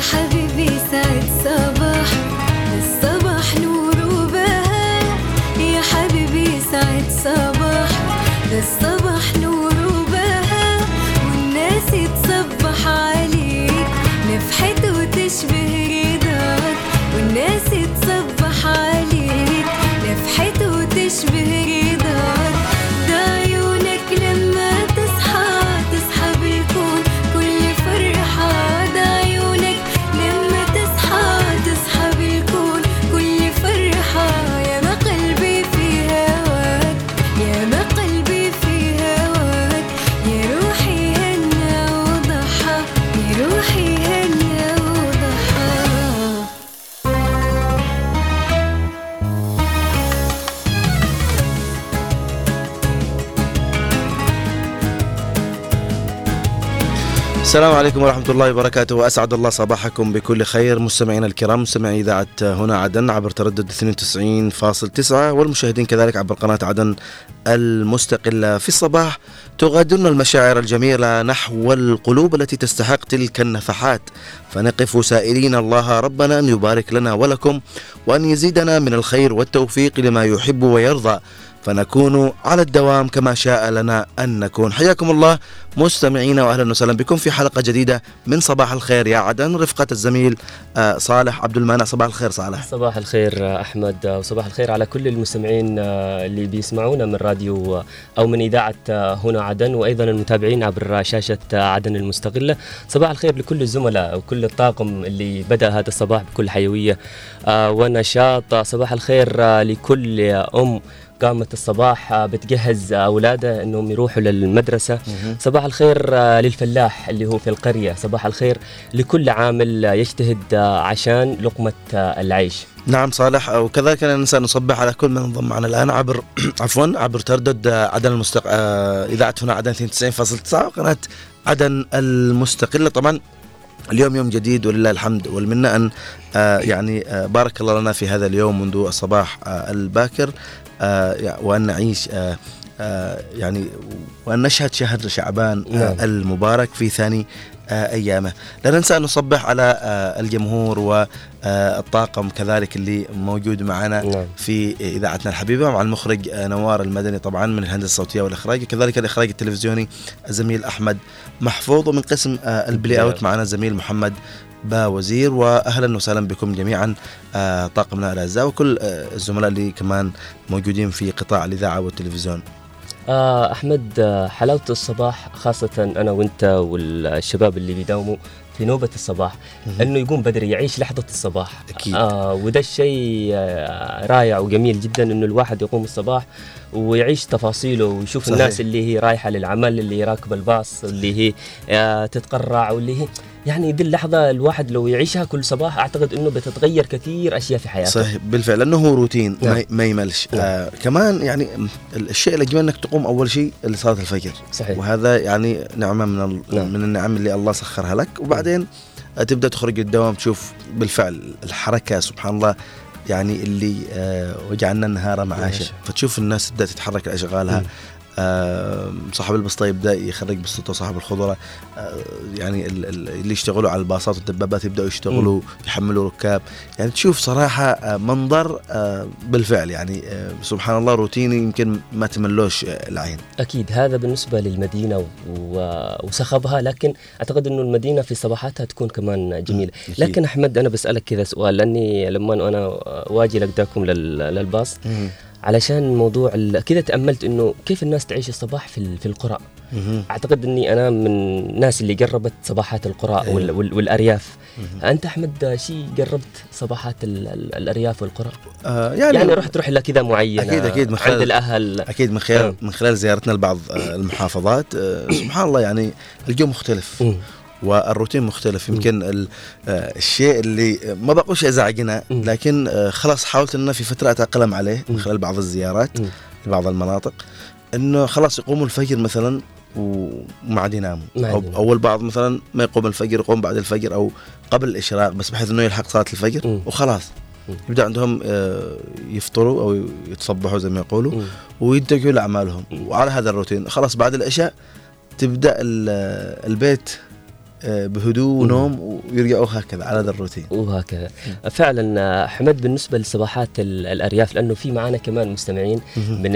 حبيبي. السلام عليكم ورحمة الله وبركاته. وأسعد الله صباحكم بكل خير. مستمعينا الكرام مستمعي إذاعة هنا عدن عبر تردد 92.9 والمشاهدين كذلك عبر قناة عدن المستقلة. في الصباح تغادرنا المشاعر الجميلة نحو القلوب التي تستحق تلك النفحات. فنقف سائلين الله ربنا أن يبارك لنا ولكم وأن يزيدنا من الخير والتوفيق لما يحب ويرضى. فنكون على الدوام كما شاء لنا أن نكون. حياكم الله مستمعينا وأهلا وسهلا بكم في حلقة جديدة من صباح الخير. يا عدن رفقة الزميل آه، صالح عبد المانع صباح الخير صالح. صباح الخير أحمد. وصباح الخير على كل المستمعين آه، اللي بيسمعونا من راديو آه، أو من آه، هنا عدن وأيضا المتابعين عبر شاشة آه، عدن المستقلة. صباح الخير لكل الزملاء وكل الطاقم اللي بدأ هذا الصباح بكل حيوية آه، ونشاط. آه، صباح الخير آه، لكل آه، أم قامت الصباح آه، بتجهز اولادها إنهم يروحوا للمدرسة. صباح الخير آه، للفلاح اللي هو في القرية. صباح الخير لكل عامل آه، يجتهد آه، عشان لقمة آه، العيش. نعم صالح وكذلك ننسى نصبح على كل من انضم معنا الآن عبر عفوا عبر تردد آه، عدن المستق... آه، إذاعة هنا عدن 92.9 وقناة عدن المستقلة. طبعا اليوم يوم جديد ولله الحمد والمنة أن آه، يعني آه، بارك الله لنا في هذا اليوم منذ الصباح آه، الباكر وأن نعيش يعني وأن نشهد شهر شعبان نعم. المبارك في ثاني أيامه لا ننسى أن نصبح على الجمهور والطاقم كذلك اللي موجود معنا نعم. في إذاعتنا الحبيبة مع المخرج آه، نوار المدني طبعا من الهندسة الصوتية والإخراج كذلك الإخراج التلفزيوني الزميل أحمد محفوظ ومن قسم آه، ال play out معنا الزميل محمد با وزير واهلا وسهلا بكم جميعا آه، طاقمنا الاعزاء وكل آه، الزملاء اللي كمان موجودين في قطاع الإذاعة والتلفزيون. آه أحمد آه، حلاوة الصباح خاصة أنا وأنت والشباب اللي بيداوموا. في نوبة الصباح إنه يقوم بدري يعيش لحظة الصباح أكيد. آه وده الشيء آه رائع وجميل جدا إنه الواحد يقوم الصباح ويعيش تفاصيله ويشوف صحيح. الناس اللي هي رايحة للعمل اللي راكبة الباص اللي هي آه تتقرع واللي هي يعني دي اللحظة الواحد لو يعيشها كل صباح أعتقد إنه بتتغير كثير أشياء في حياته صحيح بالفعل لأنه هو روتين نعم. ما يملش نعم. آه كمان يعني الشيء الاجمل انك تقوم أول شيء لصلاة الفجر صحيح وهذا يعني نعمة من ال- نعم. من النعم اللي الله سخرها لك وبعدين تبدأ تخرج الدوام تشوف بالفعل الحركة سبحان الله يعني اللي آه وجعلنا النهار معاشا معاشا. فتشوف الناس تبدأ تتحرك. آه صاحب البسطة يبدأ يخرج بسطته صاحب الخضرة. آه يعني ال- ال- اللي يشتغلوا على الباصات والدبابات يبدأوا يشتغلوا يحملوا ركاب. يعني تشوف صراحة آه منظر آه بالفعل يعني سبحان الله روتيني يمكن ما تملوش العين. أكيد هذا بالنسبة للمدينة وصخبها لكن أعتقد إنه المدينة في صباحاتها تكون كمان جميلة. أكيد. لكن أحمد أنا بسألك كذا سؤال لأني لما أنا واجي لقداكم لل- للباص. علشان موضوع كذا تأملت إنه كيف الناس تعيش الصباح في في القرى. أعتقد إني أنا من الناس اللي قربت صباحات القرى أيوة. وال- وال- والأرياف. أنت أحمد شيء قربت صباحات ال- ال- الأرياف والقرى آه يعني, يعني رحت رحله كذا معينة أكيد- أكيد من خلال- عند الأهل أكيد من خلال آه. من خلال زيارتنا لبعض آه، المحافظات آه، سبحان الله يعني الجو مختلف. والروتين مختلف يمكن آه، الشيء اللي ما بقولش ازعجنا. لكن آه، خلاص حاولت ان في فترة أتأقلم عليه من. خلال بعض الزيارات. لبعض المناطق إنه خلاص يقوموا الفجر مثلا وما عاد يناموا. أو البعض مثلا ما يقوم الفجر يقوم بعد الفجر أو قبل الإشراق بس بحيث إنه يلحق صلاة الفجر. وخلاص. يبدأ عندهم آه، يفطروا أو يتصبحوا زي ما يقولوا مم. ويتجهوا لأعمالهم. وعلى هذا الروتين خلاص بعد العشاء تبدأ ال- البيت بهدوء ونوم ويرجعوا هكذا على هذا الروتين. وهكذا. فعلا أحمد بالنسبة لصباحات ال- الأرياف لأنه في معنا كمان مستمعين من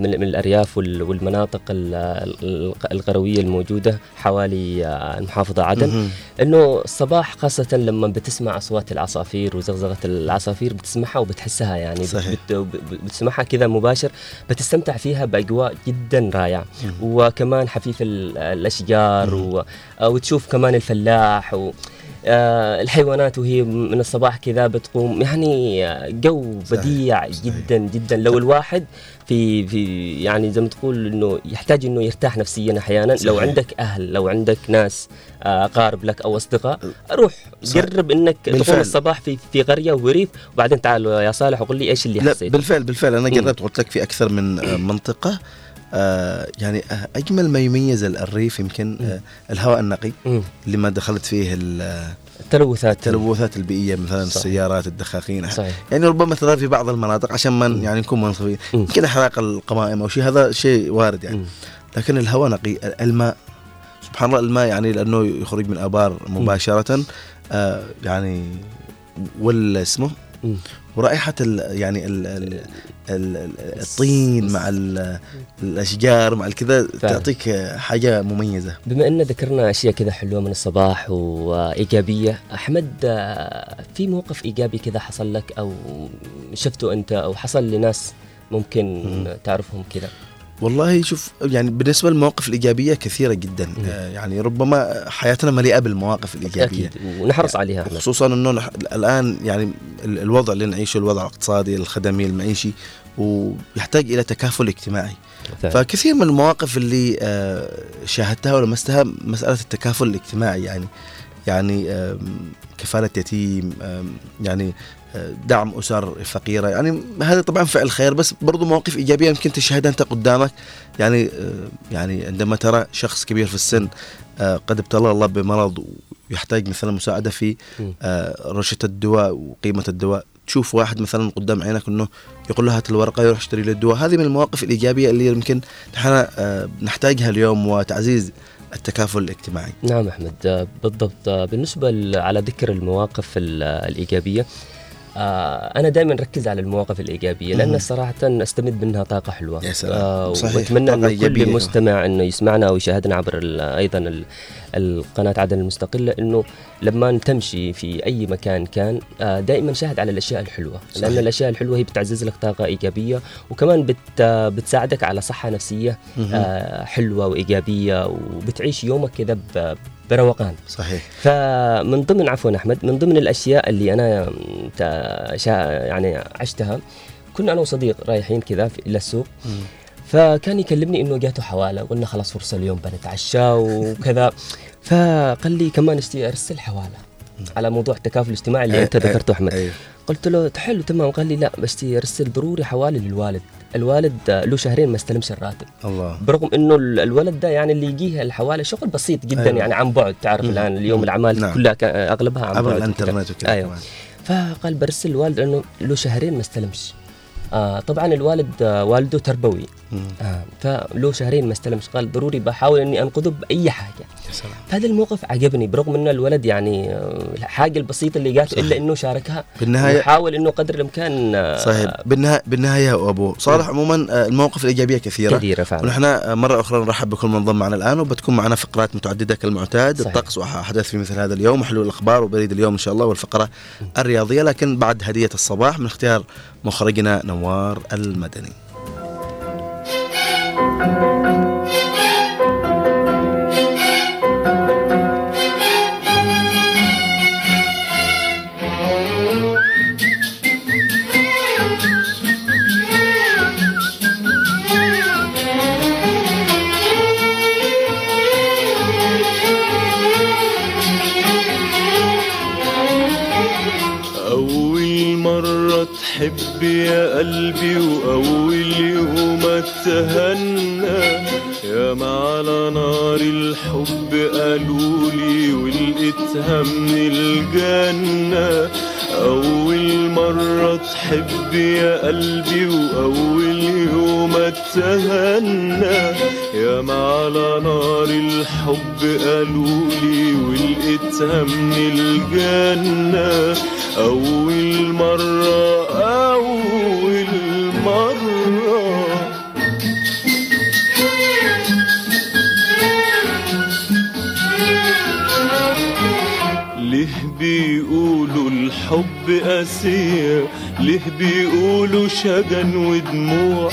من, الأرياف وال- والمناطق ال- ال- القرويه الموجودة حوالي آه، المحافظة عدن. إنه الصباح خاصة لما بتسمع أصوات العصافير وزغزغة العصافير بتسمعها وبتحسها يعني صحيح. بت بت- بتسمعها كذا مباشر بتستمتع فيها بأجواء جدا رائعة. وكمان حفيف ال- الأشجار آه، وتشوف كمان الفلاح و آه، الحيوانات وهي من الصباح كذا بتقوم يعني آه، جو. بديع. جدا جدا لو الواحد في في يعني زي ما تقول إنه يحتاج إنه يرتاح نفسيا أحيانا لو صحيح. عندك أهل لو عندك ناس آه، أقارب لك أو أصدقاء روح صح. جرب إنك تقوم بالفعل. الصباح في في قرية وريف وبعدين تعال يا صالح وقول لي إيش اللي حسيت بالفعل بالفعل أنا. جربت قلت لك في أكثر من منطقة آه، يعني آه، أجمل ما يميز الريف يمكن آه، الهواء النقي مم. اللي ما دخلت فيه ال- التلوثات التلوثات البيئية مثلا صحيح. السيارات الدخاخين صحيح يعني ربما ترى في بعض المناطق عشان ما يعني نكون منصفين. يمكن إحراق القمائم أو شيء هذا شيء وارد يعني مم. لكن الهواء نقي الماء سبحان الله الماء يعني لأنه يخرج من آبار مباشرة آه يعني وال اسمه مم. ورائحة ال يعني ال الطين مع ال الأشجار مع الكذا تعطيك حاجة مميزة. بما إن ذكرنا أشياء كذا حلوة من الصباح وإيجابية أحمد في موقف إيجابي كذا حصل لك أو شفته أنت أو حصل لناس ممكن تعرفهم كذا؟ والله شوف يعني بالنسبة للمواقف الإيجابية كثيرة جدا. مم. آه يعني ربما حياتنا مليئة بالمواقف الإيجابية. أكيد. ونحرص عليها. احمد خصوصا إنه نح- الآن يعني ال- الوضع اللي نعيشه الوضع الاقتصادي الخدمي المعيشي ويحتاج إلى تكافل اجتماعي. فكثير من المواقف اللي آه، شاهدتها ولمستها مسألة التكافل الاجتماعي يعني يعني آم، كفالة يتيم يعني دعم أسر فقيرة. يعني هذا طبعا فعل خير بس برضو مواقف إيجابية يمكن تشاهدها أنت قدامك. يعني آه، يعني عندما ترى شخص كبير في السن آه، قد ابتلى الله بمرض ويحتاج مثلا مساعدة في. آه، رشة الدواء وقيمة الدواء تشوف واحد مثلا قدام عينك إنه يقول له هات الورقة يروح يشتري له الدواء. هذه من المواقف الإيجابية اللي يمكن نحن نحتاجها اليوم وتعزيز التكافل الاجتماعي. نعم أحمد بالضبط. بالنسبة على ذكر المواقف ال- الإيجابية آه، أنا دائما ركز على المواقف الإيجابية لأن. صراحة أستمد منها طاقة حلوة يا سلام. آه، صحيح. وأتمنى إيجابية. كل مستمع إنه يسمعنا أو يشاهدنا عبر ال- أيضا ال- القناة عدن المستقله انه لما تمشي في أي مكان كان آه، دائما شاهد على الأشياء الحلوة لأن صحيح. الأشياء الحلوة هي بتعزز لك طاقة إيجابية وكمان بت بتساعدك على صحة نفسية مهم. آه، حلوة وإيجابية وبتعيش يومك كذا بروقان. صحيح. فمن ضمن عفوا أحمد من ضمن الأشياء اللي أنا يعني عشتها كنا أنا وصديق رايحين كذا في- إلى السوق. مم. فكان يكلمني إنه جاته حوالة قلنا خلاص فرصة اليوم بنتعشى وكذا. فقال لي كمان ارسل حوالة على موضوع التكافل الاجتماعي اللي أنت ذكرته أحمد. قلت له حلو تمام قال لي لا بس يرسل ضروري حوالي للوالد الوالد له شهرين ما استلمش الراتب الله برغم إنه ال- الولد ده يعني اللي يجيه الحواله شغل بسيط جدا أيوة. يعني عن بعد تعرف مم. الآن اليوم. الأعمال نعم. كلها أغلبها عن عبر بعد الإنترنت وكذا أيوة. كمان. فقال برسل الوالد لأنه له شهرين ما استلمش آه طبعا الوالد آه والده تربوي. آه فله شهرين ما استلمش قال ضروري بحاول إني انقذه بأي حاجة. يا سلام. فهذا الموقف عجبني برغم إنه الولد يعني آه، الحاجة البسيطة اللي جاته إلا إنه شاركها بالنهايه وحاول إنه قدر الإمكان آه، صحيح. بالنهايه بالنهاية أبو صالح عموما آه، المواقف الإيجابية كثيرة. كثيرة فعلا. ونحن مرة أخرى نرحب بكل من انضم معنا الآن وبتكون معنا فقرات متعددة كالمعتاد صحيح. الطقس وأحداث في مثل هذا اليوم وحلول الأخبار وبريد اليوم إن شاء الله والفقرة الرياضية. لكن بعد هدية الصباح من اختيار مخرجنا نوار المدني. تحب يا قلبي وأول يوم أتهنى. يا على نار الحب قالولي ولقيتها من الجنة. أول مرة تحب يا قلبي وأول يوم أتهنى. يا على نار الحب قالولي ولقيتها من الجنة. أول مرة أول مرة. الحب قاسية ليه بيقولوا شجن ودموع.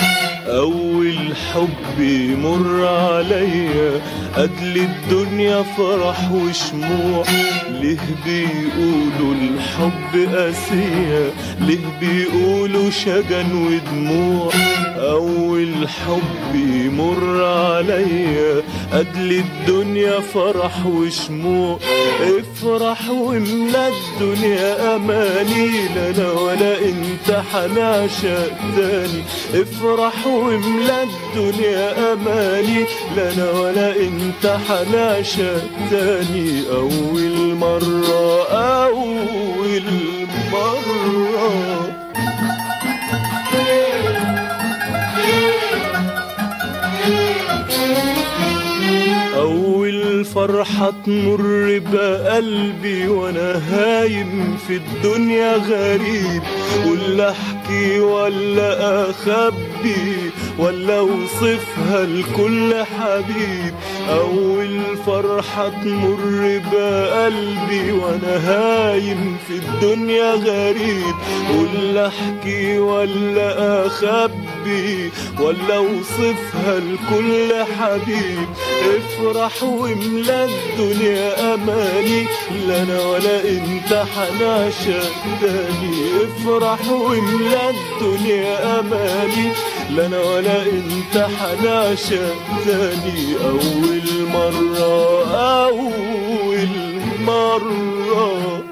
أول حب يمر عليا. قتل الدنيا فرح وشموع. ليه بيقولوا الحب قاسية ليه بيقولوا شجن ودموع. أول حب يمر عليا. قتل الدنيا فرح وشموع افرح واملا الدنيا اماني لا أنا ولا أنت حنعشق تاني افرح واملا الدنيا اماني لا أنا ولا أنت حنعشق تاني أول مرة أول مرة. فرحة تمر بقلبي وأنا هايم في الدنيا غريب. ولا أحكي ولا أخبي ولا أوصفها لكل حبيب. أول فرحة تمر بقلبي وأنا هايم في الدنيا غريب. ولا أحكي ولا أخبي ولا أوصفها لكل حبيب. افرح واملا الدنيا أماني لا أنا ولا انت حنعشق تاني افرح واملا الدنيا أماني لا أنا ولا انت حنعشق تاني أول مرة أول مرة.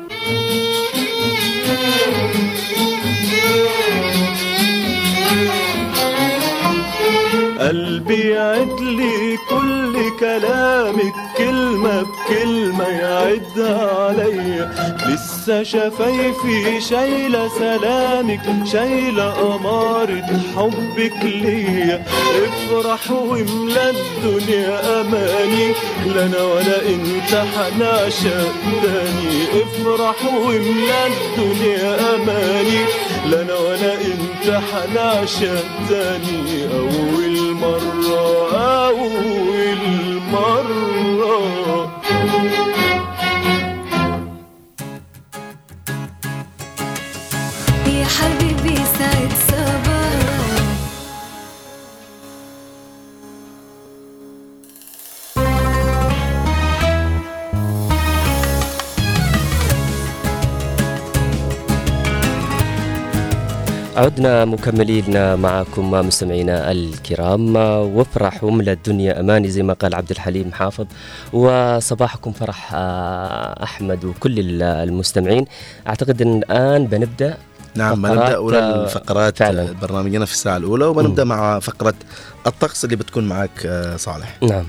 قلبي يعد لي كل كلامك كلمة بكلمة يعدها عليا لسه شفايفي شايلة سلامك شايلة أمارة حبك ليا. افرح واملأ الدنيا أماني لا أنا ولا أنت حنعشق تاني افرح واملأ الدنيا أماني لا أنا ولا أنت حنعشق تاني أول مرة أول مرة يا حبيبي سعد صباح عدنا مكملين معكم مستمعينا الكرام. وافرح واملا الدنيا أماني زي ما قال عبد الحليم حافظ. وصباحكم فرح آه، أحمد وكل ال- المستمعين. أعتقد إن الآن بنبدأ نعم بنبدأ اولى آه، الفقرات فعلاً. فعلا. برنامجنا في الساعة الأولى وبنبدأ مع فقرة الطقس اللي بتكون معك آه، صالح. نعم.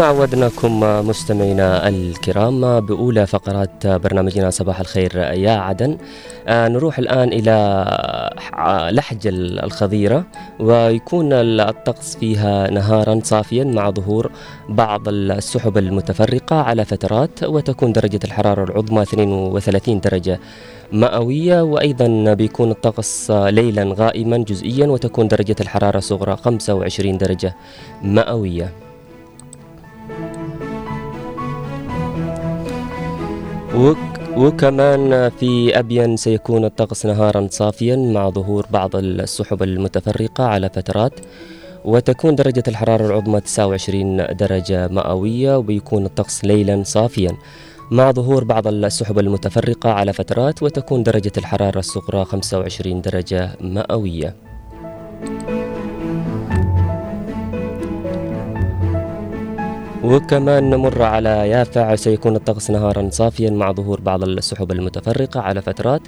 كما عودناكم مستمعينا الكرام بأولى فقرات برنامجنا صباح الخير يا عدن. آه، نروح الآن إلى لحج الخضيرة ويكون الطقس فيها نهارا صافيا مع ظهور بعض السحب المتفرقة على فترات وتكون درجة الحرارة العظمى 32 درجة مئوية وأيضا بيكون الطقس ليلا غائما جزئيا وتكون درجة الحرارة الصغرى 25 درجة مئوية. وك وكمان في أبين سيكون الطقس نهارا صافيا مع ظهور بعض السحب المتفرقة على فترات وتكون درجة الحرارة العظمى 29 درجة مئوية وبيكون الطقس ليلا صافيا مع ظهور بعض السحب المتفرقة على فترات وتكون درجة الحرارة الصغرى 25 درجة مئوية. وكمان نمر على يافع سيكون الطقس نهارا صافيا مع ظهور بعض السحب المتفرقة على فترات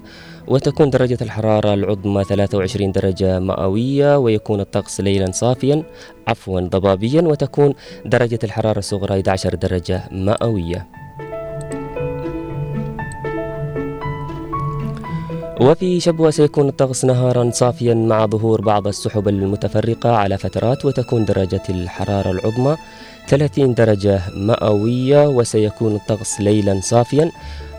وتكون درجة الحرارة العظمى 23 درجة مئوية ويكون الطقس ليلا صافيا عفوا ضبابيا وتكون درجة الحرارة الصغرى 11 درجة مئوية. وفي شبوة سيكون الطقس نهارا صافيا مع ظهور بعض السحب المتفرقة على فترات وتكون درجة الحرارة العظمى 30 درجة مئوية وسيكون الطقس ليلا صافيا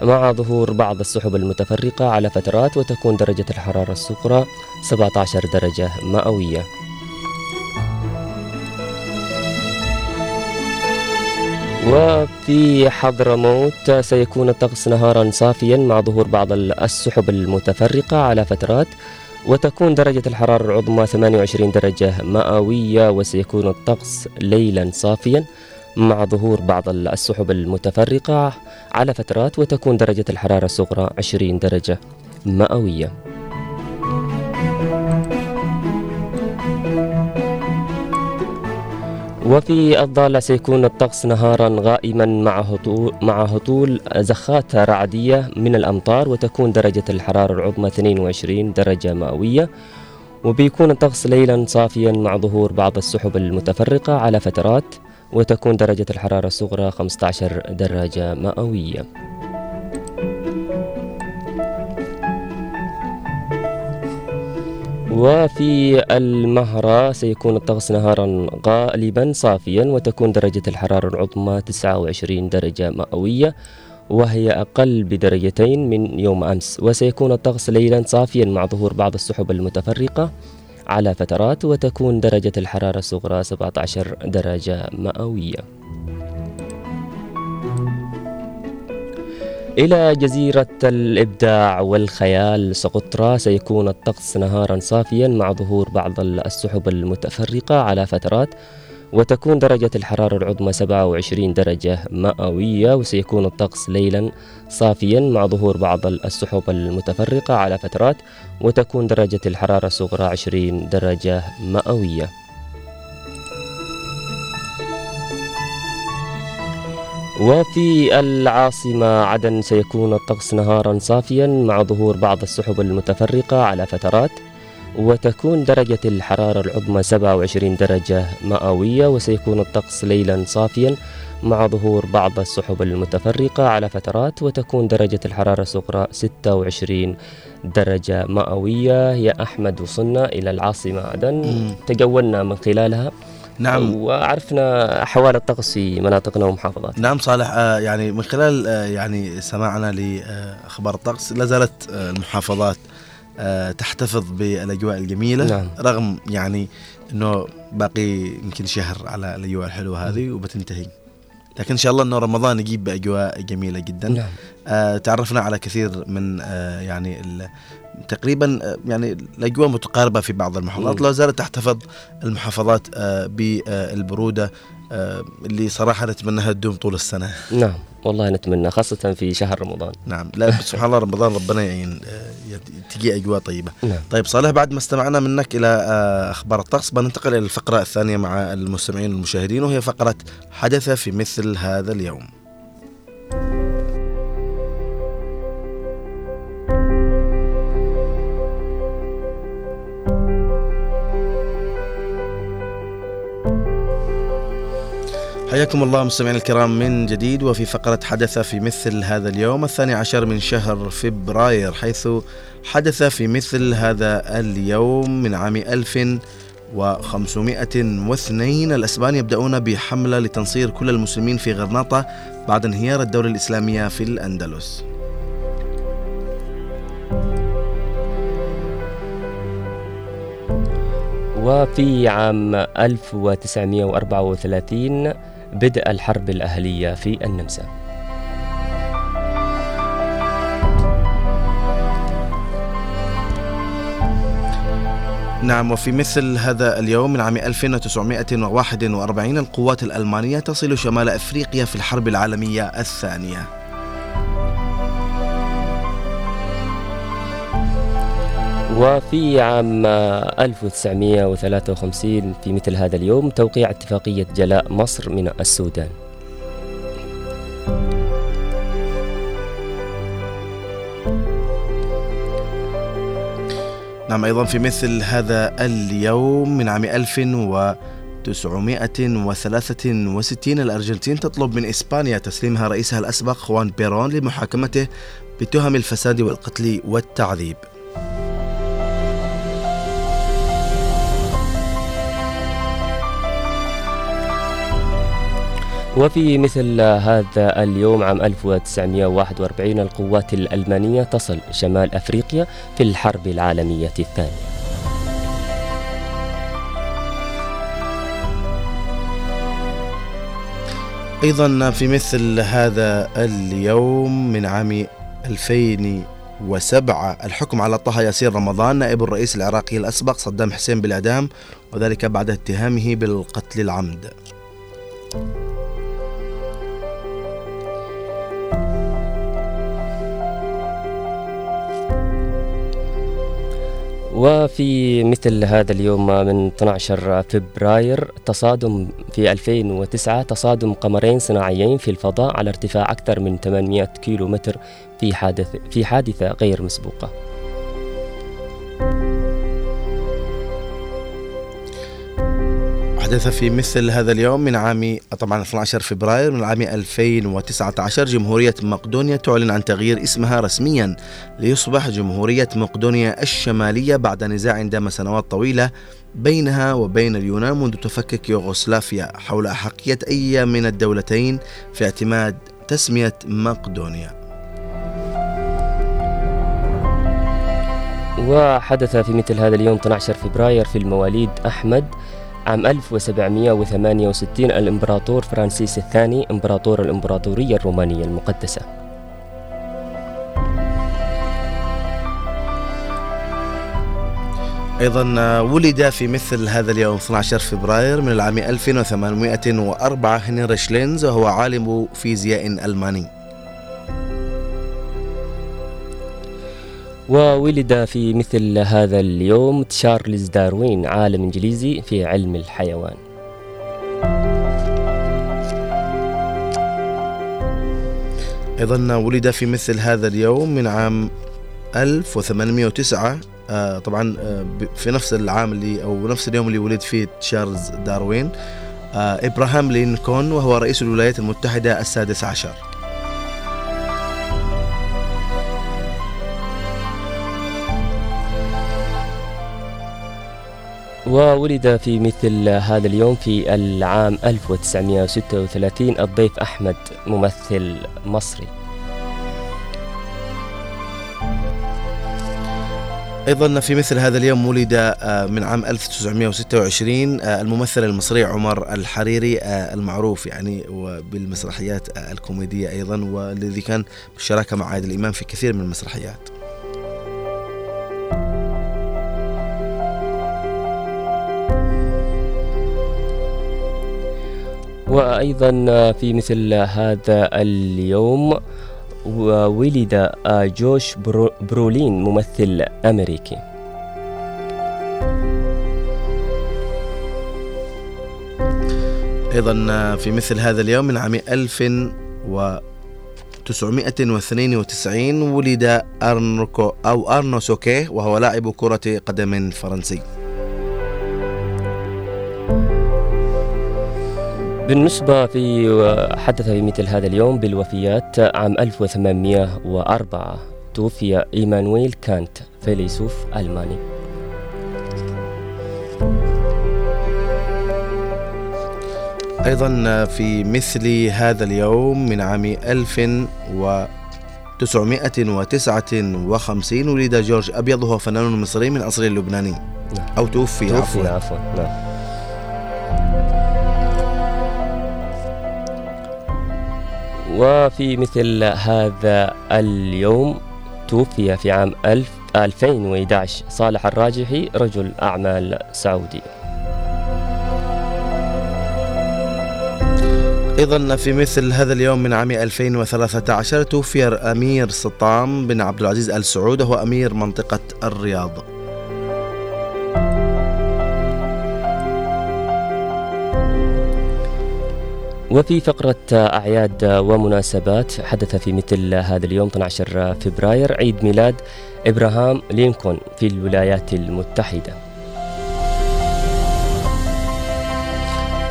مع ظهور بعض السحب المتفرقة على فترات وتكون درجة الحرارة الصغرى 17 درجة مئوية. وفي حضرموت سيكون الطقس نهارا صافيا مع ظهور بعض السحب المتفرقة على فترات وتكون درجة الحرارة العظمى 28 درجة مئوية وسيكون الطقس ليلا صافيا مع ظهور بعض السحب المتفرقة على فترات وتكون درجة الحرارة الصغرى 20 درجة مئوية. وفي الضالع سيكون الطقس نهارا غائما مع هطول, مع هطول زخات رعدية من الأمطار وتكون درجة الحرارة العظمى 22 درجة مئوية. وبيكون الطقس ليلا صافيا مع ظهور بعض السحب المتفرقة على فترات وتكون درجة الحرارة الصغرى 15 درجة مئوية. وفي المهرة سيكون الطقس نهارا غالبا صافيا وتكون درجة الحرارة العظمى 29 درجة مئوية وهي أقل بدرجتين من يوم أمس. وسيكون الطقس ليلا صافيا مع ظهور بعض السحب المتفرقة على فترات وتكون درجة الحرارة الصغرى 17 درجة مئوية. إلى جزيرة الإبداع والخيال سقطرى سيكون الطقس نهارا صافيا مع ظهور بعض السحب المتفرقة على فترات وتكون درجة الحرارة العظمى 27 درجة مئوية وسيكون الطقس ليلا صافيا مع ظهور بعض السحب المتفرقة على فترات وتكون درجة الحرارة الصغرى 20 درجة مئوية. وفي العاصمة عدن سيكون الطقس نهارا صافيا مع ظهور بعض السحب المتفرقة على فترات وتكون درجة الحرارة العظمى 27 درجة مئوية وسيكون الطقس ليلا صافيا مع ظهور بعض السحب المتفرقة على فترات وتكون درجة الحرارة الصغرى 26 درجة مئوية. يا أحمد وصلنا إلى العاصمة عدن. تجولنا من خلالها. نعم. وعرفنا أحوال الطقس في مناطقنا ومحافظاتنا نعم صالح آه، يعني من خلال آه، يعني سماعنا لأخبار الطقس لا زالت آه، المحافظات تحتفظ بالأجواء الجميلة نعم. رغم يعني إنه باقي يمكن شهر على الأجواء الحلوة هذه وبتنتهي. لكن إن شاء الله إنه رمضان يجيب بأجواء جميلة جدا. نعم. آه، تعرفنا على كثير من آه، يعني تقريبا آه، يعني الأجواء متقاربة في بعض المحافظات. لا زالت تحتفظ المحافظات آه، بالبرودة آه، اللي صراحة نتمناها تدوم طول السنة. نعم والله نتمنى خاصة في شهر رمضان. نعم لا سبحان الله رمضان ربنا يعين تجي أجواء طيبة. نعم. طيب صالح بعد ما استمعنا منك إلى آه، أخبار الطقس بننتقل إلى الفقرة الثانية مع المستمعين والمشاهدين وهي فقرة حدث في مثل هذا اليوم. حياكم الله مستمعينا الكرام من جديد وفي فقرة حدث في مثل هذا اليوم الثاني عشر من شهر فبراير حيث حدث في مثل هذا اليوم من عام 1502 الأسبان يبدأون بحملة لتنصير كل المسلمين في غرناطة بعد انهيار الدولة الإسلامية في الأندلس. وفي عام 1934 بدأ الحرب الأهلية في النمسا. نعم وفي مثل هذا اليوم من عام 1941 القوات الألمانية تصل شمال أفريقيا في الحرب العالمية الثانية. وفي عام 1953 في مثل هذا اليوم توقيع اتفاقية جلاء مصر من السودان. نعم أيضا في مثل هذا اليوم من عام 1963 الأرجنتين تطلب من إسبانيا تسليمها رئيسها الأسبق خوان بيرون لمحاكمته بتهم الفساد والقتل والتعذيب. وفي مثل هذا اليوم عام 1941 القوات الألمانية تصل شمال أفريقيا في الحرب العالمية الثانية. أيضا في مثل هذا اليوم من عام 2007 الحكم على طه ياسين رمضان نائب الرئيس العراقي الأسبق صدام حسين بالإعدام وذلك بعد اتهامه بالقتل العمد. وفي مثل هذا اليوم من 12 فبراير تصادم في 2009 تصادم قمرين صناعيين في الفضاء على ارتفاع أكثر من 800 كيلو متر في حادث في حادثة غير مسبوقة. حدث في مثل هذا اليوم من عام طبعا 12 فبراير من عام 2019 جمهورية مقدونيا تعلن عن تغيير اسمها رسميا ليصبح جمهورية مقدونيا الشمالية بعد نزاع دام سنوات طويلة بينها وبين اليونان منذ تفكك يوغوسلافيا حول أحقية أي من الدولتين في اعتماد تسمية مقدونيا. وحدث في مثل هذا اليوم 12 فبراير في المواليد أحمد عام 1768 الإمبراطور فرانسيس الثاني إمبراطور الإمبراطورية الرومانية المقدسة. أيضا ولد في مثل هذا اليوم 12 فبراير من العام 1804 هنري شلينز وهو عالم فيزياء ألماني. وولد في مثل هذا اليوم تشارلز داروين عالم إنجليزي في علم الحيوان. أيضا ولد في مثل هذا اليوم من عام 1809 آه طبعا آه في نفس العام اللي أو نفس اليوم اللي ولد فيه تشارلز داروين آه إبراهام لينكولن وهو رئيس الولايات المتحدة السادس عشر. وولد في مثل هذا اليوم في العام 1936 الضيف أحمد ممثل مصري. أيضا في مثل هذا اليوم ولد آه، من عام 1926 آه، الممثل المصري عمر الحريري آه، المعروف يعني بالمسرحيات الكوميدية أيضا والذي كان بالشراكة مع عادل إمام في كثير من المسرحيات. وأيضا في مثل هذا اليوم ولد جوش برولين ممثل أمريكي. أيضا في مثل هذا اليوم من عام 1992 ولد أرنوكو أو أرنو سوكيه وهو لاعب كرة قدم فرنسي. بالنسبة في حدث في مثل هذا اليوم بالوفيات عام 1804 توفي إيمانويل كانت فيلسوف ألماني. أيضا في مثل هذا اليوم من عام 1959 ولد جورج أبيض وهو فنان مصري من أصل لبناني نعم. أو توفي, توفي عفوا. نعم. وفي مثل هذا اليوم توفي في عام 2011 صالح الراجحي رجل أعمال سعودي. أيضا في مثل هذا اليوم من عام 2013 توفي أمير سطام بن عبد العزيز آل سعود وهو أمير منطقة الرياض. وفي فقرة أعياد ومناسبات حدث في مثل هذا اليوم 12 فبراير عيد ميلاد إبراهام لينكولن في الولايات المتحدة.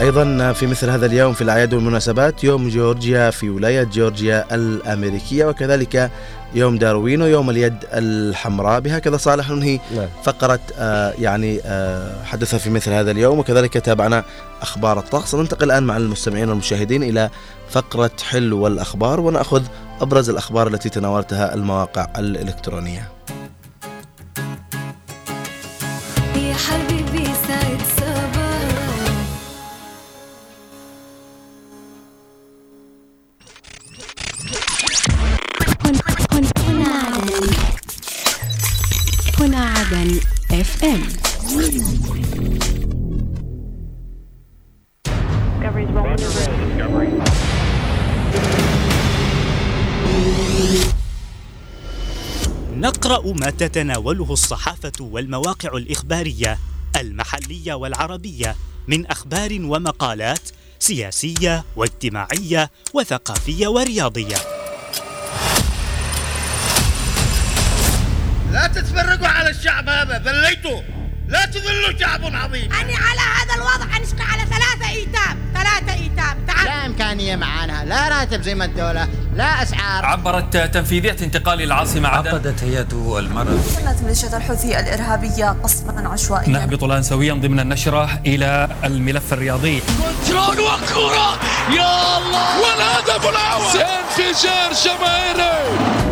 أيضا في مثل هذا اليوم في الأعياد والمناسبات يوم جورجيا في ولاية جورجيا الأمريكية وكذلك يوم داروين ويوم اليد الحمراء بهكذا صالح ننهي نعم. فقرة آه يعني آه حدث في مثل هذا اليوم وكذلك تابعنا أخبار الطقس ننتقل الآن مع المستمعين والمشاهدين إلى فقرة حل والاخبار ونأخذ أبرز الأخبار التي تناولتها المواقع الإلكترونية ما تتناوله الصحافة والمواقع الإخبارية المحلية والعربية من أخبار ومقالات سياسية واجتماعية وثقافية ورياضية. لا تتفرقوا على الشعب هذا ذليتوا لا تذلوا شعب عظيم. أني على هذا الوضع أنشقى على ثلاثة إيتام. ثلاثة إيتام. تعال. لا إمكانية معانا. لا راتب زي ما الدولة. لا أسعار. عبرت تنفيذية انتقال العاصمة عدن عقدت هيئة المرض. سنت ميليشيا الحوثي الإرهابية قصفا عشوائيا. نهبط الآن سويا ضمن النشرة إلى الملف الرياضي. كنترول وكرة يا الله! والهدف الأول! انفجار جماهيري!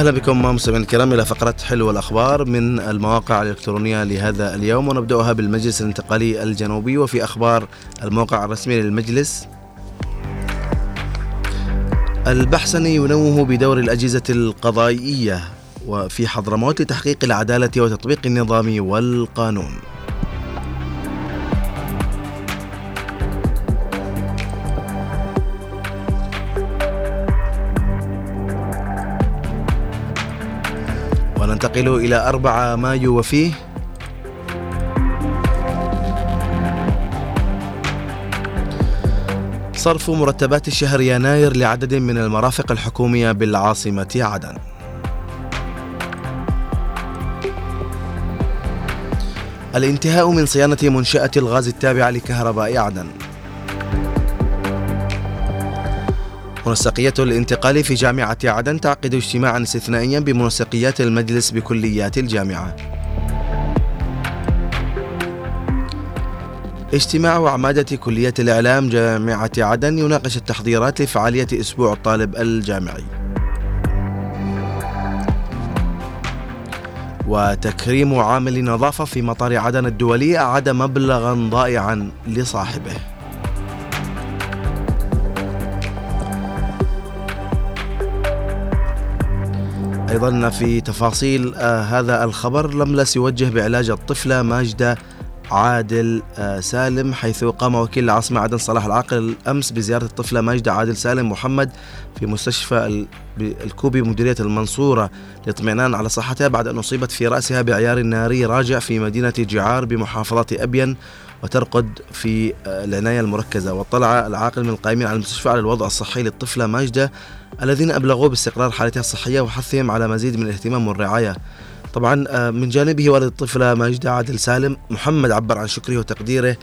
أهلا بكم مستمعينا الكرام إلى فقرة حلو الأخبار من المواقع الإلكترونية لهذا اليوم ونبدأها بالمجلس الانتقالي الجنوبي وفي أخبار الموقع الرسمي للمجلس. البحثني ينوه بدور الأجهزة القضائية وفي حضرموت لتحقيق العدالة وتطبيق النظام والقانون. وننتقل إلى 4 مايو وفيه صرف مرتبات شهر يناير لعدد من المرافق الحكومية بالعاصمة عدن الانتهاء من صيانة منشأة الغاز التابعة لكهرباء عدن منسقية الانتقال في جامعة عدن تعقد اجتماعا استثنائيا بمنسقيات المجلس بكليات الجامعة. اجتماع عمادة كلية الإعلام جامعة عدن يناقش التحضيرات لفعالية أسبوع الطالب الجامعي. وتكريم عامل نظافة في مطار عدن الدولي أعاد مبلغا ضائعا لصاحبه. أيضا في تفاصيل آه هذا الخبر لملس يوجه بعلاج الطفلة ماجدة عادل آه سالم حيث قام وكيل العاصمة عدن صلاح العاقل أمس بزيارة الطفلة ماجدة عادل سالم محمد في مستشفى الكوبي مديرية المنصورة للاطمئنان على صحتها بعد أن أصيبت في رأسها بعيار ناري راجع في مدينة جعار بمحافظة أبين وترقد في آه، العناية المركزة. واطلع العاقل من القائمين على المستشفى على الوضع الصحي للطفلة ماجدة الذين أبلغوا باستقرار حالتها الصحية وحثهم على مزيد من الاهتمام والرعاية. طبعا آه، من جانبه والد الطفلة ماجدة عادل سالم محمد عبر عن شكره وتقديره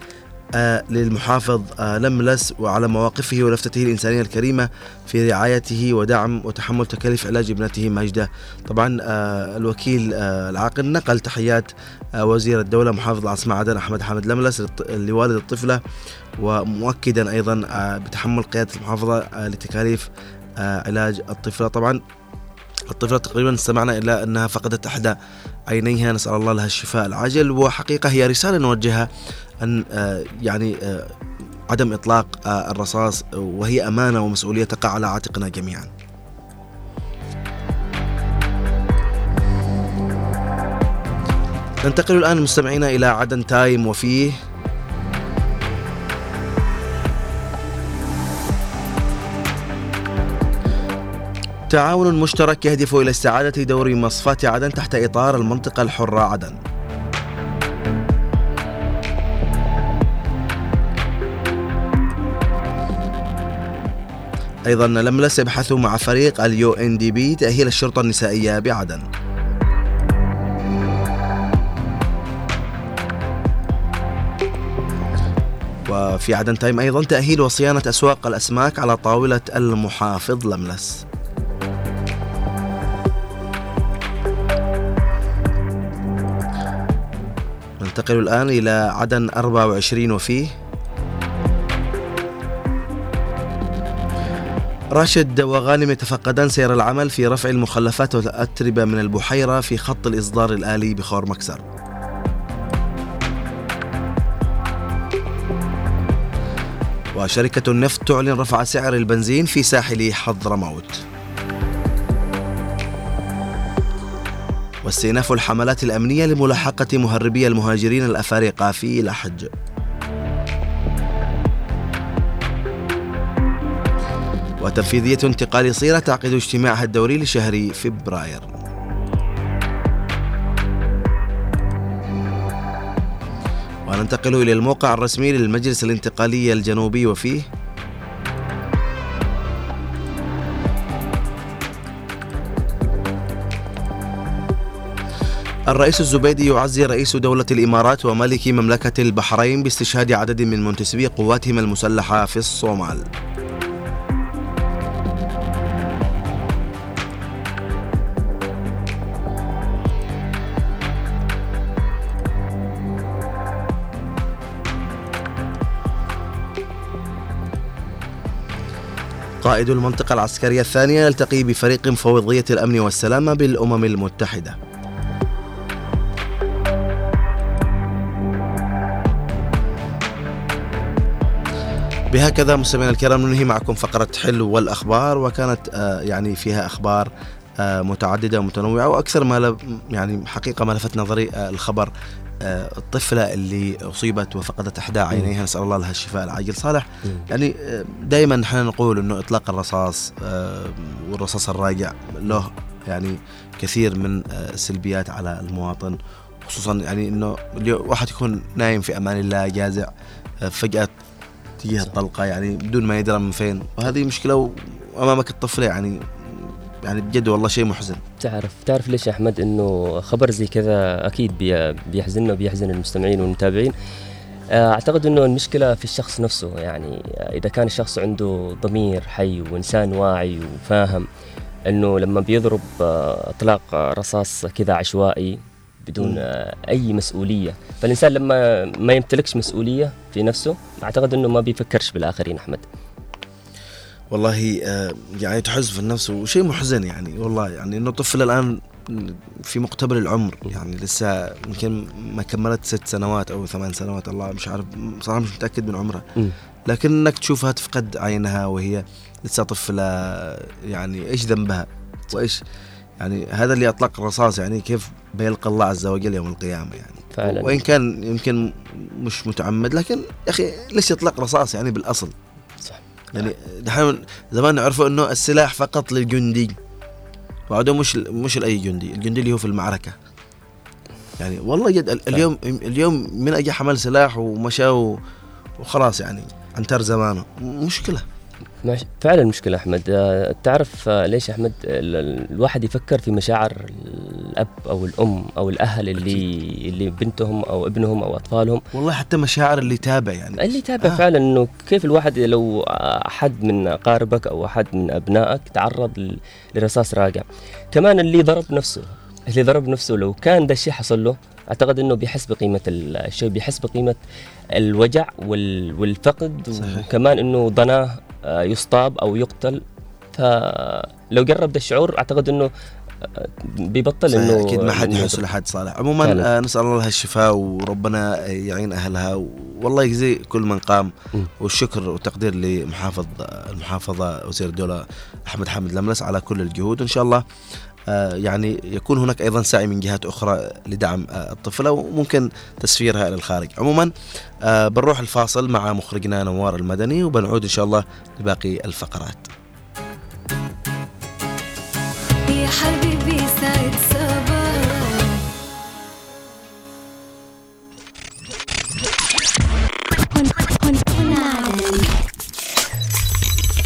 آه، للمحافظ آه، لملس وعلى مواقفه ولفتته الإنسانية الكريمة في رعايته ودعم وتحمل تكاليف علاج ابنته ماجدة. طبعا الوكيل العاقل نقل تحيات وزير الدولة محافظ العاصمة عدن أحمد حامد لملس لوالد الطفلة ومؤكدا أيضا بتحمل قيادة المحافظة لتكاليف علاج الطفلة. طبعا الطفلة تقريبا استمعنا إلى أنها فقدت إحدى عينيها. نسأل الله لها الشفاء العاجل. وحقيقة هي رسالة نوجهها أن آه، يعني آه، عدم إطلاق آه، الرصاص وهي أمانة ومسؤولية تقع على عاتقنا جميعا. ننتقل الآن مستمعينا إلى عدن تايم وفيه تعاون مشترك يهدف إلى استعادة دور مصفاة عدن تحت إطار المنطقة الحرة عدن. أيضا لملس يبحث مع فريق ال UNDP تأهيل الشرطة النسائية بعدن. وفي عدن تايم أيضا تأهيل وصيانة أسواق الأسماك على طاولة المحافظ لملس. ننتقل الآن إلى عدن 24 وفيه. راشد وغانم يتفقدان سير العمل في رفع المخلفات والأتربة من البحيرة في خط الإصدار الآلي بخور مكسر. وشركة النفط تعلن رفع سعر البنزين في ساحل حضرموت. واستئناف الحملات الأمنية لملاحقة مهربي المهاجرين الأفارقة في لحج. وتنفيذية انتقال صيرة تعقد اجتماعها الدوري لشهر فبراير. وننتقل إلى الموقع الرسمي للمجلس الانتقالي الجنوبي وفيه الرئيس الزبيدي يعزي رئيس دولة الإمارات وملك مملكة البحرين باستشهاد عدد من منتسبي قواتهم المسلحة في الصومال. قائد المنطقة العسكرية الثانية يلتقي بفريق مفوضية الأمن والسلامة بالأمم المتحدة. بهكذا مستمعينا الكرام ننهي معكم فقرة حلو والأخبار وكانت آه، يعني فيها أخبار آه، متعددة ومتنوعة وأكثر ما يعني حقيقة ما لفت نظري آه، الخبر الطفلة اللي أصيبت وفقدت إحدى عينيها نسأل الله لها الشفاء العاجل. صالح يعني دائما نحن نقول إنه إطلاق الرصاص والرصاص الراجع له يعني كثير من السلبيات على المواطن خصوصا يعني إنه اليو- واحد يكون نايم في أمان الله جازع فجأة تجيه الطلقة يعني بدون ما يدرى من فين. وهذه مشكلة وامامك الطفلة يعني يعني بجد والله شيء محزن. تعرف تعرف ليش يا أحمد؟ إنه خبر زي كذا أكيد بي- بيحزننا وبيحزن المستمعين والمتابعين. آه، أعتقد إنه المشكلة في الشخص نفسه. يعني إذا كان الشخص عنده ضمير حي وإنسان واعي وفاهم إنه لما بيضرب آه، إطلاق رصاص كذا عشوائي بدون. آه، أي مسؤولية. فالإنسان لما ما يمتلكش مسؤولية في نفسه أعتقد إنه ما بيفكرش بالآخرين أحمد. والله آه، يعني تحز في النفس وشيء محزن يعني والله. يعني إنه طفل الآن في مقتبل العمر يعني لسه يمكن ما كملت ست سنوات أو ثمان سنوات الله مش عارف صراحة مش متأكد من عمرها. لكن انك تشوفها تفقد عينها وهي لسه طفلة يعني إيش ذنبها؟ وإيش؟ يعني هذا اللي أطلق الرصاص يعني كيف بيلقى الله عز وجل يوم القيامة يعني. فعلا. وإن كان يمكن مش متعمد لكن يا أخي ليش يطلق رصاص يعني بالأصل؟ صح. يعني دحين زمان نعرفوا إنه السلاح فقط للجندي. وعده مش مش لأي جندي الجندي اللي هو في المعركة. يعني والله جد ال- اليوم اليوم من اجى حمل سلاح ومشى وخلاص يعني انتر زمانه. مشكلة. فعلا مشكلة أحمد. آه، تعرف آه، ليش أحمد ال- ال- الواحد يفكر في مشاعر الأب أو الأم أو الأهل اللي اللي بنتهم أو ابنهم أو أطفالهم؟ والله حتى مشاعر اللي يتابع يعني. اللي يتابع آه. فعلا إنه كيف الواحد لو أحد من أقاربك أو أحد من أبنائك تعرض لرصاص راجع كمان اللي ضرب نفسه اللي ضرب نفسه لو كان ده الشيء حصل له أعتقد إنه بيحس بقيمه ال- الشيء بيحس بقيمه الوجع وال- والفقد صحيح. وكمان إنه ضناه يصطاب أو يقتل. فلو جرب ده الشعور أعتقد إنه آه، بيبطل إنه أكيد ما حد يحس لحد صالح. عموما. آه نسأل الله لها الشفاء وربنا يعين أهلها والله يجزي كل من قام. والشكر والتقدير لمحافظ المحافظة وزير الدولة أحمد حامد لملس على كل الجهود. وان شاء الله آه يعني يكون هناك أيضا سعي من جهات أخرى لدعم آه الطفله وممكن تسفيرها إلى الخارج عموما آه بنروح الفاصل مع مخرجنا نوار المدني وبنعود ان شاء الله لباقي الفقرات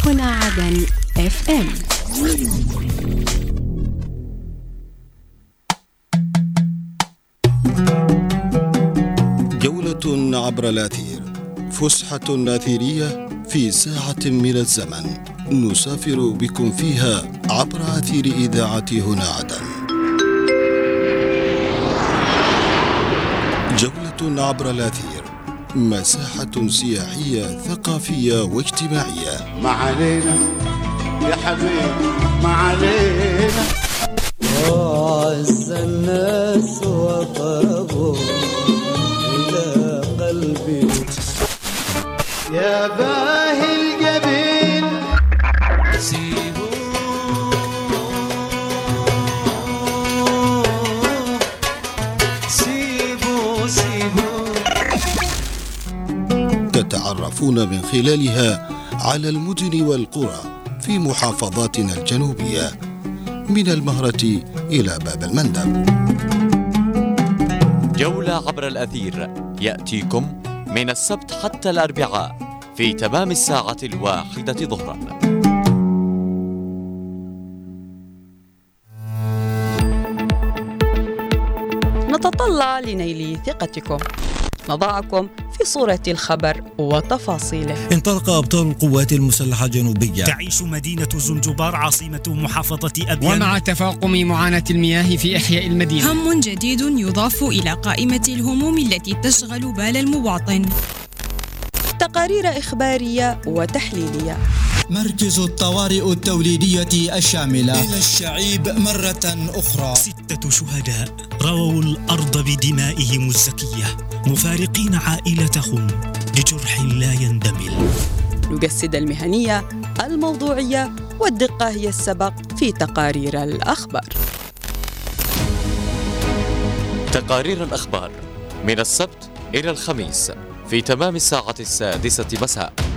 هنا عدن اف ام جولة عبر الأثير فسحة أثيرية في ساعة من الزمن. نسافر بكم فيها عبر أثير إذاعة هنا عدن. جولة عبر الأثير مساحة سياحية ثقافية واجتماعية. ما علينا يا حبيبي ما علينا وأعز الناس وقربوا يا باهي الجبين تتعرفون من خلالها على المدن والقرى في محافظاتنا الجنوبية من المهرة إلى باب المندب. جولة عبر الأثير. يأتيكم من السبت حتى الأربعاء. في تمام الساعة الواحدة ظهرا. نتطلع لنيل ثقتكم. نضعكم في صورة الخبر وتفاصيله. انطلق أبطال القوات المسلحة الجنوبية تعيش مدينة زنجبار عاصمة محافظة أبيان. ومع تفاقم معاناة المياه في إحياء المدينة. هم جديد يضاف إلى قائمة الهموم التي تشغل بال المواطن. تقارير إخبارية وتحليلية. مركز الطوارئ التوليدية الشاملة. إلى الشعيب مرة أخرى. ستة شهداء رووا الأرض بدمائهم الزكية. مفارقين عائلتهم لجرح لا يندمل. نجسد المهنية الموضوعية والدقة هي السبق في تقارير الأخبار. تقارير الأخبار من السبت إلى الخميس. في تمام الساعة السادسة مساء.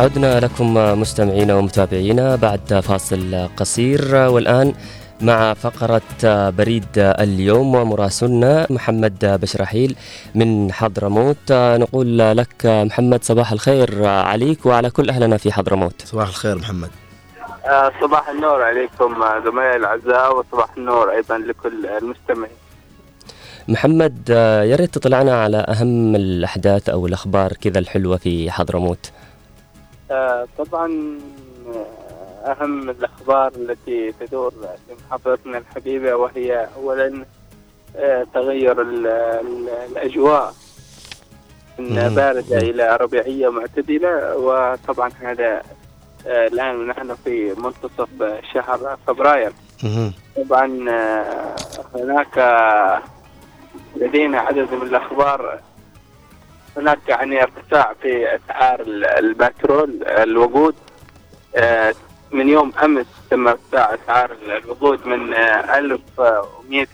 عدنا لكم مستمعينا ومتابعينا بعد فاصل قصير. والآن مع فقرة بريد اليوم ومراسلنا محمد بشرحيل من حضرموت. نقول لك محمد صباح الخير عليك وعلى كل أهلنا في حضرموت. صباح الخير محمد. آه، صباح النور عليكم آه، زملائي الاعزاء وصباح النور أيضا لكل المستمعين. محمد يا ريت تطلعنا على أهم الأحداث أو الأخبار كذا الحلوة في حضرموت. آه، طبعا آه، أهم الأخبار التي تدور في محافظتنا الحبيبة وهي اولا آه، تغير ال- ال- الأجواء من مم. باردة إلى ربيعية معتدلة. وطبعا هذا آه، الآن نحن في منتصف شهر فبراير. طبعا آه، هناك آه، لدينا عدد من الأخبار هناك يعني ارتفاع في أسعار ال- البترول الوقود. آه، من يوم أمس تم ارتفاع أسعار الوقود من آه، 1100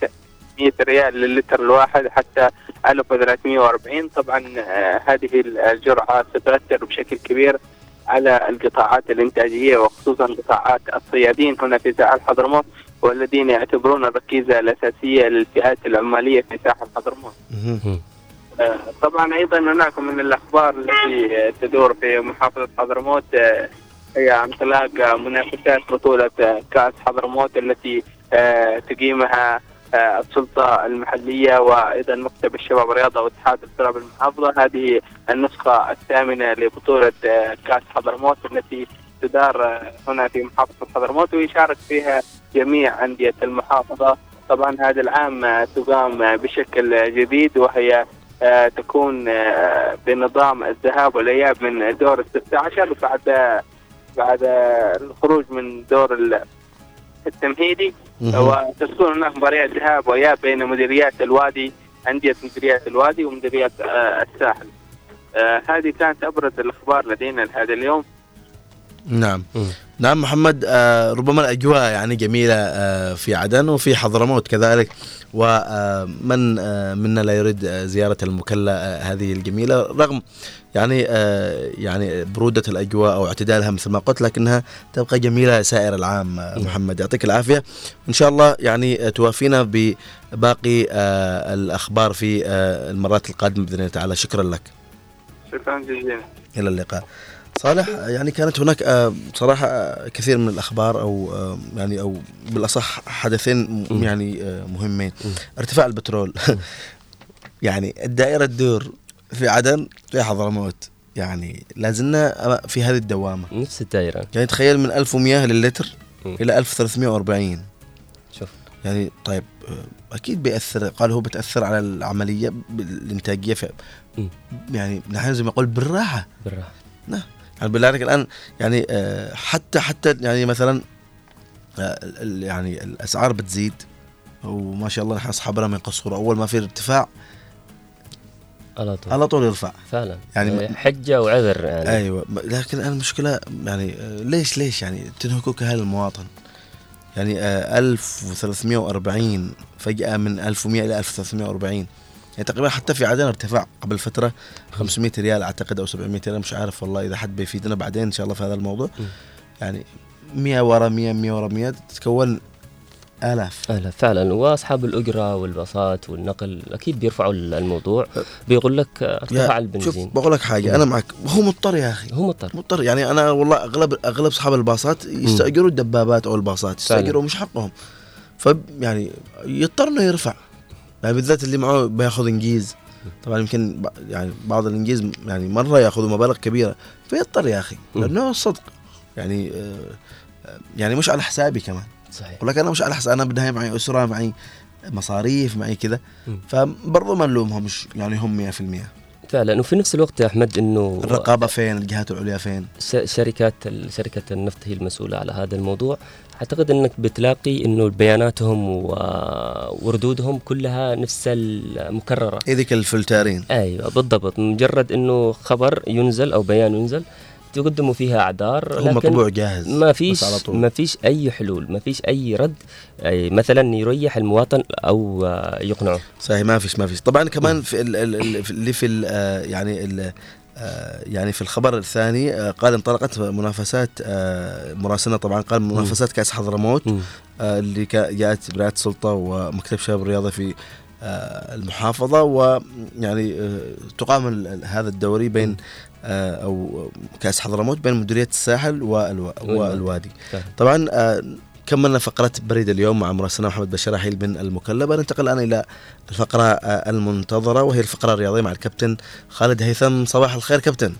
100 ريال للتر الواحد حتى 1340 طبعا آه، هذه الجرعة ستؤثر بشكل كبير على القطاعات الإنتاجية وخصوصا قطاعات الصيادين. هنا في ساحل حضرموت والذين يعتبرون الركيزة الأساسية للفئات العمالية في ساحل حضرموت. آه، طبعا أيضا هناك من الأخبار التي تدور في محافظة حضرموت آه، هي انطلاق منافسات بطولة آه، كأس حضرموت التي تقيمها السلطة المحلية وأيضا مكتب الشباب الرياضة واتحاد الشباب المحافظة. هذه النسخة الثامنة لبطولة كأس حضرموت التي تدار هنا في محافظة حضرموت ويشارك فيها جميع أندية المحافظة. طبعا هذا العام تقام بشكل جديد وهي تكون آه، بنظام الذهاب والإياب من دور ال 16 بعد بعد الخروج من دور ال- التمهيدي. وتكون هناك مباريات ذهاب وإياب بين مديريات الوادي أندية مديريات الوادي ومديريات آه، الساحل. آه، هذه كانت أبرز الأخبار لدينا لهذا اليوم. نعم. نعم محمد آه ربما الأجواء يعني جميلة آه في عدن وفي حضرموت كذلك ومن آه منا لا يريد زيارة المكلا هذه الجميلة رغم يعني يعني برودة الأجواء أو اعتدالها مثل ما قلت لكنها تبقى جميلة سائر العام آه محمد. يعطيك العافية. وإن شاء الله يعني توافينا بباقي الأخبار في المرات القادمة بإذن الله تعالى. شكرا لك. شكرا جزيلا. إلى اللقاء. صالح يعني كانت هناك آه، بصراحة آه، كثير من الأخبار أو آه، يعني أو بالأصح حدثين يعني آه، مهمين. ارتفاع البترول. يعني الدائرة تدور في عدن في حضرموت يعني لازلنا في هذه الدوامة. نفس الدائرة. يعني تخيل من 1100 للتر. إلى 1340 شوف. يعني طيب آه، أكيد بيأثر قال هو بتأثر على العملية الإنتاجية في مم. يعني نحن زي ما يقول بالراحة. بالراحة. نعم. يعني بالله عليك الآن يعني آه، حتى حتى يعني مثلا آه، يعني الأسعار بتزيد وما شاء الله نحن اصحابنا من قصور أول ما في ارتفاع على طول. على طول يرفع. فعلا. يعني يعني حجة وعذر يعني. أيوه. لكن المشكلة يعني آه، ليش ليش يعني تنهكوك أهل المواطن؟ يعني آه، 1340 فجأة من 1100 إلى 1340 يعني تقريبا حتى في عدن ارتفاع قبل فترة 500 ريال أعتقد أو 700 ريال مش عارف والله إذا حد بيفيدنا بعدين إن شاء الله في هذا الموضوع. يعني 100 ورا 100 100 ورا 100 تتكون آلاف. أهلا فعلا. وأصحاب الأجرة والباصات والنقل أكيد بيرفعوا الموضوع. بيقول لك ارتفع البنزين شوف بقول لك حاجة أنا معك. هو مضطر يا أخي. هو مضطر. مضطر. يعني أنا والله أغلب أغلب أصحاب الباصات يستأجروا الدبابات أو الباصات فعلا. يستاجروا مش حقهم. ف يعني يضطر إنه يرفع. بالذات اللي معه بياخذ انجيز طبعا يمكن يعني بعض الانجيز يعني مرة ياخذوا مبالغ كبيرة فيضطر يا أخي لأنه الصدق يعني آه، يعني مش على حسابي كمان. صحيح. لك أنا مش على حساب أنا بالنهاية معي أسرة معي مصاريف معي كذا. فبرضه ما نلومهم يعني هم 100% فعلا. وفي نفس الوقت يا أحمد إنه الرقابة فين؟ الجهات العليا فين؟ شركات شركة النفط هي المسؤولة على هذا الموضوع. أعتقد أنك بتلاقي أنه بياناتهم وردودهم كلها نفس المكررة. إيدك الفلتارين أيوة بالضبط. مجرد أنه خبر ينزل أو بيان ينزل تقدموا فيها أعذار هو مطبوع جاهز ما فيش على طول. ما فيش أي حلول ما فيش أي رد أي مثلا يريح المواطن أو آه، يقنعه. صحيح ما فيش ما فيش. طبعا كمان في ال- ال- ال- في- اللي في ال- آه، يعني ال- آه، يعني في الخبر الثاني آه، قال انطلقت منافسات آه، مراسلنا طبعا قال منافسات كأس حضرموت آه، اللي جاءت برعاية السلطه ومكتب شباب الرياضه في آه، المحافظة ويعني آه، تقام هذا الدوري بين آه، أو كأس حضرموت بين مديرية الساحل والوا- والوادي. طبعا آه، كملنا فقرة بريد اليوم مع مراسلنا محمد بشار رحيل من المكلبة ننتقل الآن إلى الفقرة آه، المنتظرة وهي الفقرة الرياضية مع الكابتن خالد هيثم. صباح الخير كابتن.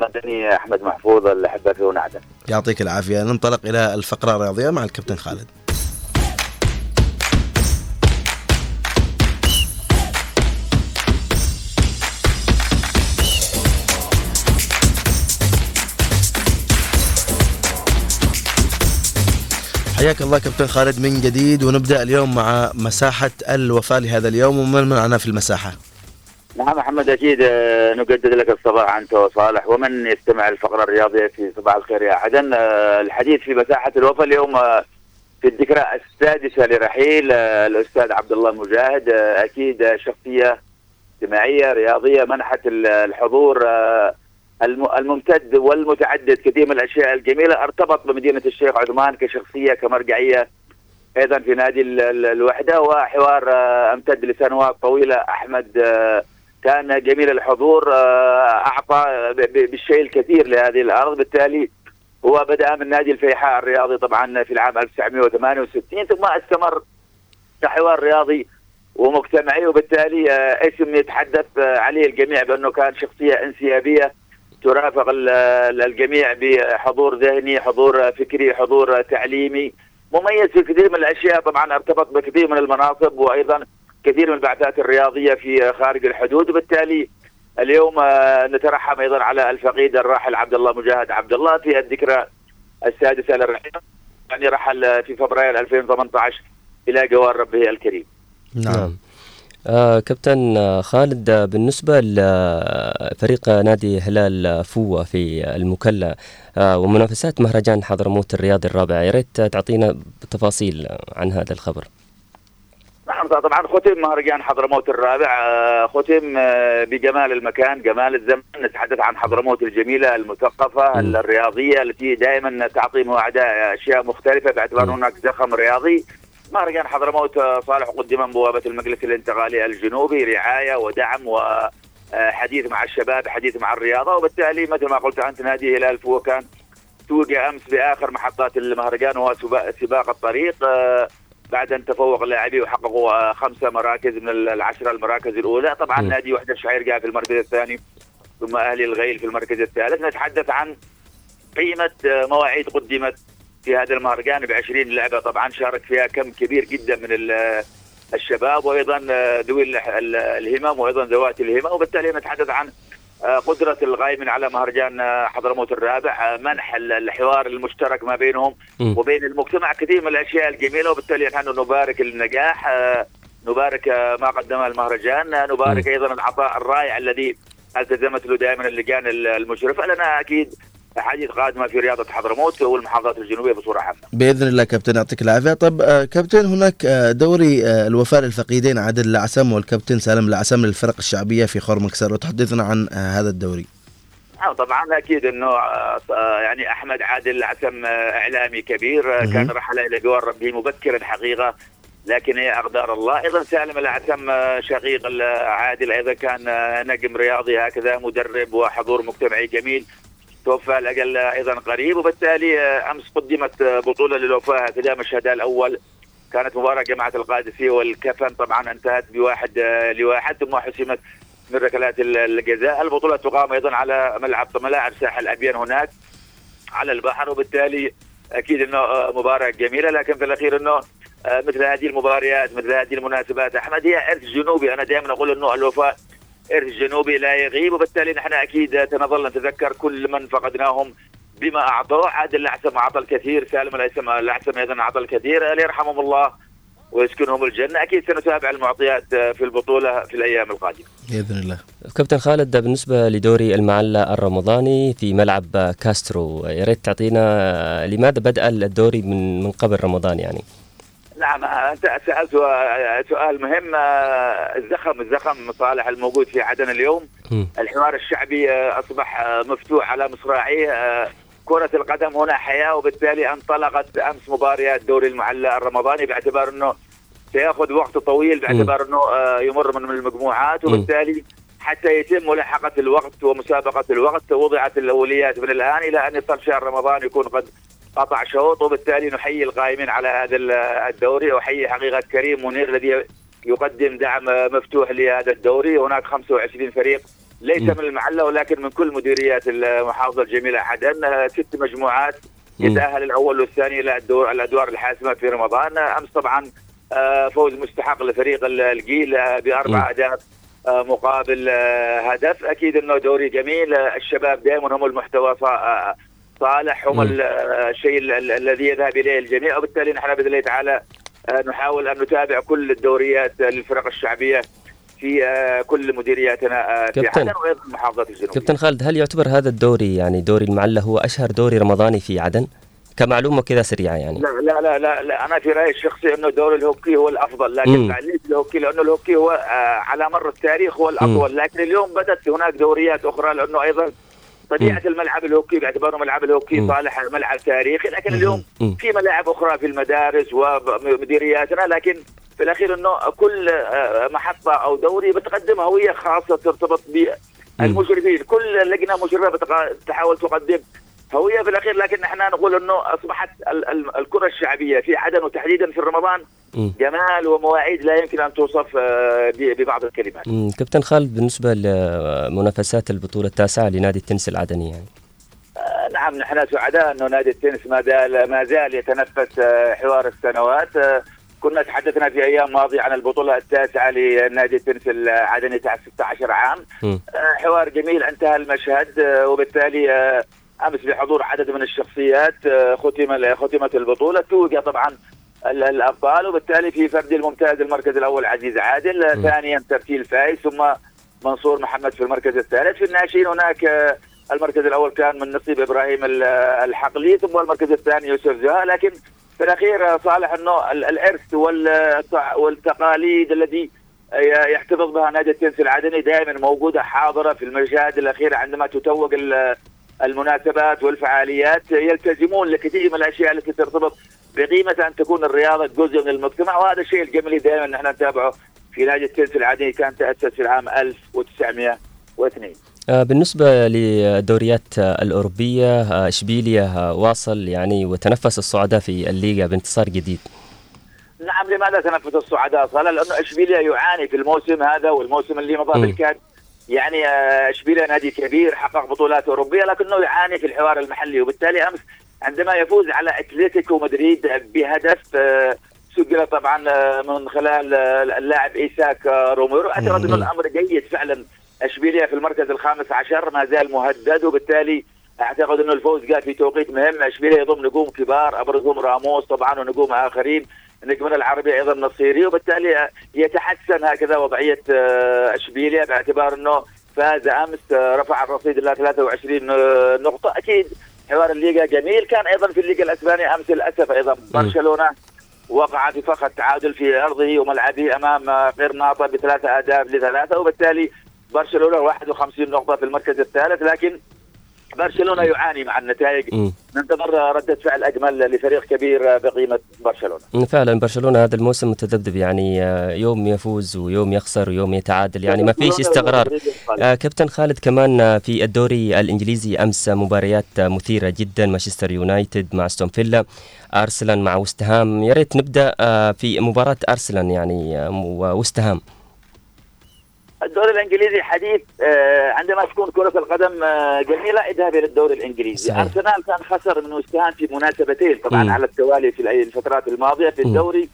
مدني أحمد محفوظ الاحبه في ونعدة يعطيك العافية. ننطلق إلى الفقرة الرياضية مع الكابتن خالد. حياك الله كابتن خالد من جديد ونبدأ اليوم مع مساحة الوفاة لهذا اليوم ومن معنا في المساحة؟ نعم محمد أكيد آه، نجدد لك الصباح أنت وصالح ومن يستمع الفقرة الرياضية في صباح الخير يا عدن آه، الحديث في مساحة الوفا اليوم آه، في الذكرى السادسة لرحيل الأستاذ عبد الله مجاهد أكيد شخصية اجتماعية رياضية منحت ال- الحضور الممتد والمتعدد كثير من الأشياء الجميلة. أرتبط بمدينة الشيخ عثمان كشخصية كمرجعية أيضا في نادي ال- ال- الوحدة وحوار آه، أمتد لسنوات طويله أحمد آه، كان جميل الحضور آه، أعطى بالشيء الكثير لهذه الأرض. بالتالي هو بدأ من نادي الفيحاء الرياضي طبعا في العام 1968 ثم استمر كحوار رياضي ومجتمعي. وبالتالي اسم يتحدث عليه الجميع بأنه كان شخصية انسيابية. ترافق ال- ال- الجميع بحضور ذهني حضور فكري حضور تعليمي. مميز في كثير من الأشياء. طبعا أرتبط بكثير من المناصب وأيضا كثير من البعثات الرياضية في خارج الحدود. وبالتالي اليوم آه، نترحم أيضا على الفقيد الراحل عبد الله مجاهد عبد الله في الذكرى السادسة للرحيل. يعني رحل في فبراير 2018 إلى جوار ربه الكريم. نعم. آه كابتن خالد بالنسبة لفريق نادي هلال فوة في المكلا آه ومنافسات مهرجان حضرموت الرياضي الرابع يا ريت تعطينا تفاصيل عن هذا الخبر. نعم طبعا ختم مهرجان حضرموت الرابع آه، ختم آه، بجمال المكان جمال الزمن. نتحدث عن حضرموت الجميلة المثقفة الرياضية التي دائما تعطي مواعدة أشياء مختلفة باعتبار هناك زخم رياضي. مهرجان حضرموت آه، صالح قدم من بوابة المجلس الانتقالي الجنوبي رعاية ودعم وحديث مع الشباب حديث مع الرياضة. وبالتالي مثل ما قلت أنت نادي هلال فو كان توج أمس بآخر محطات المهرجان وهو سباق, الطريق. آه، بعد أن تفوق اللاعبين وحققوا آه، خمسه مراكز من العشرة المراكز الأولى. طبعا م. نادي وحده الشعير جاء في المركز الثاني ثم أهلي الغيل في المركز الثالث. نتحدث عن قيمة آه، مواعيد قدمت في هذا المهرجان ب 20 لعبة طبعا شارك فيها كم كبير جدا من ال- الشباب وأيضا آه، ذوي ال- ال- الهمم وأيضا ذوات الهمم وبالتالي نتحدث عن آه، قدرة الغايمين على مهرجان آه، حضرموت الرابع منح ال- الحوار المشترك ما بينهم. وبين المجتمع كثير من الأشياء الجميلة وبالتالي نحن نبارك النجاح نبارك ما قدمه المهرجان نبارك. أيضا العطاء الرائع الذي ألتزمت له دائما اللجان ال- المشرفة لنا أكيد أحاديث قادمة في رياضة حضرموت والمحافظات الجنوبية بصورة عامة. بإذن الله كابتن يعطيك العافية. طب آه، كابتن هناك آه، دوري آه، الوفاء للفقيدين عادل العسم والكابتن سالم العسم للفرق الشعبية في خرمكسر وتحدثنا عن هذا الدوري. آه، طبعا أكيد إنه يعني أحمد عادل عسم آه، إعلامي كبير. كان رحل إلى جوار ربه مبكرا حقيقة لكن هي اقدار الله أيضا سالم العسم آه، شقيق عادل أيضا كان نجم رياضي هكذا مدرب وحضور مجتمعي جميل. توفى الاجل أيضا قريب وبالتالي آه، أمس قدمت آه، بطولة للوفاء هكذا مشهدها الأول. كانت مباراة جماعة القادسية والكفن طبعا انتهت بواحد آه، لواحد ثم حسمت من ركلات ال- الجزاء. البطولة تقام أيضا على ملعب ملاعب ساحل أبيان هناك على البحر وبالتالي أكيد أنه مباراة جميلة. لكن في الأخير أنه مثل هذه المباريات مثل هذه المناسبات أحمد هي إرث جنوبي. أنا دائما أقول أنه الوفاء إرث جنوبي لا يغيب وبالتالي نحن أكيد سنظل نتذكر كل من فقدناهم بما أعطوه عادل الأعسم أعطى الكثير سالم الأعسم أيضا أعطى الكثير. يرحمهم الله ويسكنهم الجنة. أكيد سنتابع المعطيات في البطولة في الأيام القادمة. بإذن الله. كابتن خالد بالنسبة لدوري المعلى الرمضاني في ملعب كاسترو يا ريت تعطينا لماذا بدأ الدوري من من قبل رمضان يعني؟ نعم أنت سألت سؤال مهم. الزخم الزخم صالح الموجود في عدن اليوم. الحوار الشعبي آه، أصبح آه، مفتوح على مصراعيه. آه، كرة القدم هنا حياة وبالتالي انطلقت أمس مباريات دوري المعلى الرمضاني باعتبار إنه سيأخذ وقت طويل باعتبار إنه آه، يمر من المجموعات. وبالتالي حتى يتم ملاحقة الوقت ومسابقة الوقت وضعت الأولويات من الآن إلى أن يصل شهر رمضان يكون قد قطع شوط وبالتالي نحيي القائمين على هذا ال- الدوري وأحيي حقيقة كريم منير الذي يقدم دعم مفتوح لهذا الدوري هناك 25 فريق ليس. من المعلة ولكن من كل مديريات المحافظة الجميلة عدن آه، ست مجموعات مم. يتأهل الأول والثاني إلى الدور الأدوار الحاسمة في رمضان أمس طبعا آه، فوز مستحق لفريق ال- الجيل آه، بأربع مم. أهداف آه، مقابل هدف أكيد إنه دوري جميل الشباب دائما هم المحتوى صالح هم آه، الشيء ال- ال- الذي يذهب إليه الجميع. وبالتالي نحن بإذن الله تعالى آه، نحاول أن نتابع كل الدوريات للفرق الشعبية في آه، كل مديرياتنا في كابتن. عدن وأيضا المحافظات الجنوبيه كابتن خالد هل يعتبر هذا الدوري يعني دوري المعلة هو أشهر دوري رمضاني في عدن؟ كمعلومة كذا سريعة يعني. لا لا لا لا, لا. أنا في رأيي الشخصي أنه دور الهوكي هو الأفضل لكن. ليش الهوكي لأنه الهوكي هو على مر التاريخ هو الافضل لكن اليوم بدأت هناك دوريات أخرى لأنه أيضا طبيعه الملعب الهوكي باعتباره ملعب الهوكي. صالح ملعب تاريخي لكن. اليوم مم. في ملاعب أخرى في المدارس ومديرياتنا لكن في الأخير إنه كل آه، محطة أو دوري بتقدم هويه خاصة ترتبط بالمشرفين كل لجنه مشرفة بتق- تحاول تقدم هويه في الأخير لكن إحنا نقول إنه أصبحت ال- ال- الكرة الشعبية في عدن وتحديدا في رمضان. جمال ومواعيد لا يمكن أن توصف آه، ببعض الكلمات. كابتن خالد بالنسبة لمنافسات البطولة التاسعة لنادي التنس العدني يعني آه، نعم نحن سعداء إنه نادي التنس ما زال ما زال يتنفس آه، حوار السنوات كنا تحدثنا في أيام ماضية عن البطولة التاسعة لنادي التنس العدني تحت 16 عام. آه، حوار جميل انتهى المشهد وبالتالي أمس بحضور عدد من الشخصيات آه، ختم ختمت البطولة توج طبعا ال- الأبطال وبالتالي في فرد الممتاز المركز الأول عزيز عادل آه، ثانيا ترتيل فايز ثم منصور محمد في المركز الثالث. في الناشئين هناك آه، المركز الأول كان من نصيب إبراهيم ال- الحقلي ثم المركز الثاني يوسف زها لكن في الأخير صالح انه ال- الإرث والتقاليد الذي يحتفظ بها نادي التنس العدني دائما موجودة حاضرة في المشاهد الأخيرة عندما تتوج المناسبات والفعاليات يلتزمون لكثير من الأشياء التي ترتبط بقيمة أن تكون الرياضة جزء من المجتمع وهذا الشيء الجميل دائما نحن نتابعه في نادي التنس العدني كان تأسس في العام 1902 آه، بالنسبة للدوريات آه، الأوروبية آه، إشبيليا آه، واصل يعني وتنفس الصعداء في الليغا بانتصار جديد نعم لماذا تنفس الصعداء صالح؟ لأنه اشبيليا يعاني في الموسم هذا والموسم اللي مضى. بالكاد يعني آه، اشبيليا نادي كبير حقق بطولات أوروبية لكنه يعاني في الحوار المحلي. وبالتالي أمس عندما يفوز على أتلتيكو مدريد بهدف آه، سجل طبعا آه، من خلال اللاعب إيساك روميرو. أعتقد أنه. الأمر جيد فعلا. اشبيليا في المركز الخامس عشر ما زال مهدد وبالتالي أعتقد أنه الفوز جاء في توقيت مهم. اشبيليا يضم نجوم كبار أبرزهم راموس طبعا ونجوم آخرين. نجمنا العربي أيضا نصيري وبالتالي يتحسن هكذا وضعية آه، اشبيليا باعتبار إنه فاز أمس آه، رفع الرصيد إلى 23 آه، نقطة. أكيد حوار الليغا جميل. كان أيضا في الليغا الاسبانيه أمس للأسف أيضا برشلونة وقع في فخ التعادل في أرضه وملعبه أمام قرناطه بثلاثة اهداف لثلاثة وبالتالي برشلونة 51 نقطة في المركز الثالث. لكن برشلونة يعاني مع النتائج. ننتظر ردة فعل أجمل لفريق كبير بقيمة برشلونة. فعلا برشلونة هذا الموسم متذبذب يعني آه، يوم يفوز ويوم يخسر ويوم يتعادل يعني ما فيش استقرار آه، كابتن خالد كمان آه، في الدوري الإنجليزي أمس مباريات مثيرة جدا مانشستر يونايتد مع استون فيلا أرسنال مع وستهام يا ريت نبدأ آه، في مباراة أرسنال يعني ووستهام الدوري الإنجليزي حديث آه، عندما تكون كرة القدم آه، جميلة اذهب إلى الدوري الإنجليزي صحيح. أرسنال كان خسر من وستهام في مناسبتين طبعا مم. على التوالي في الفترات الماضية في. الدوري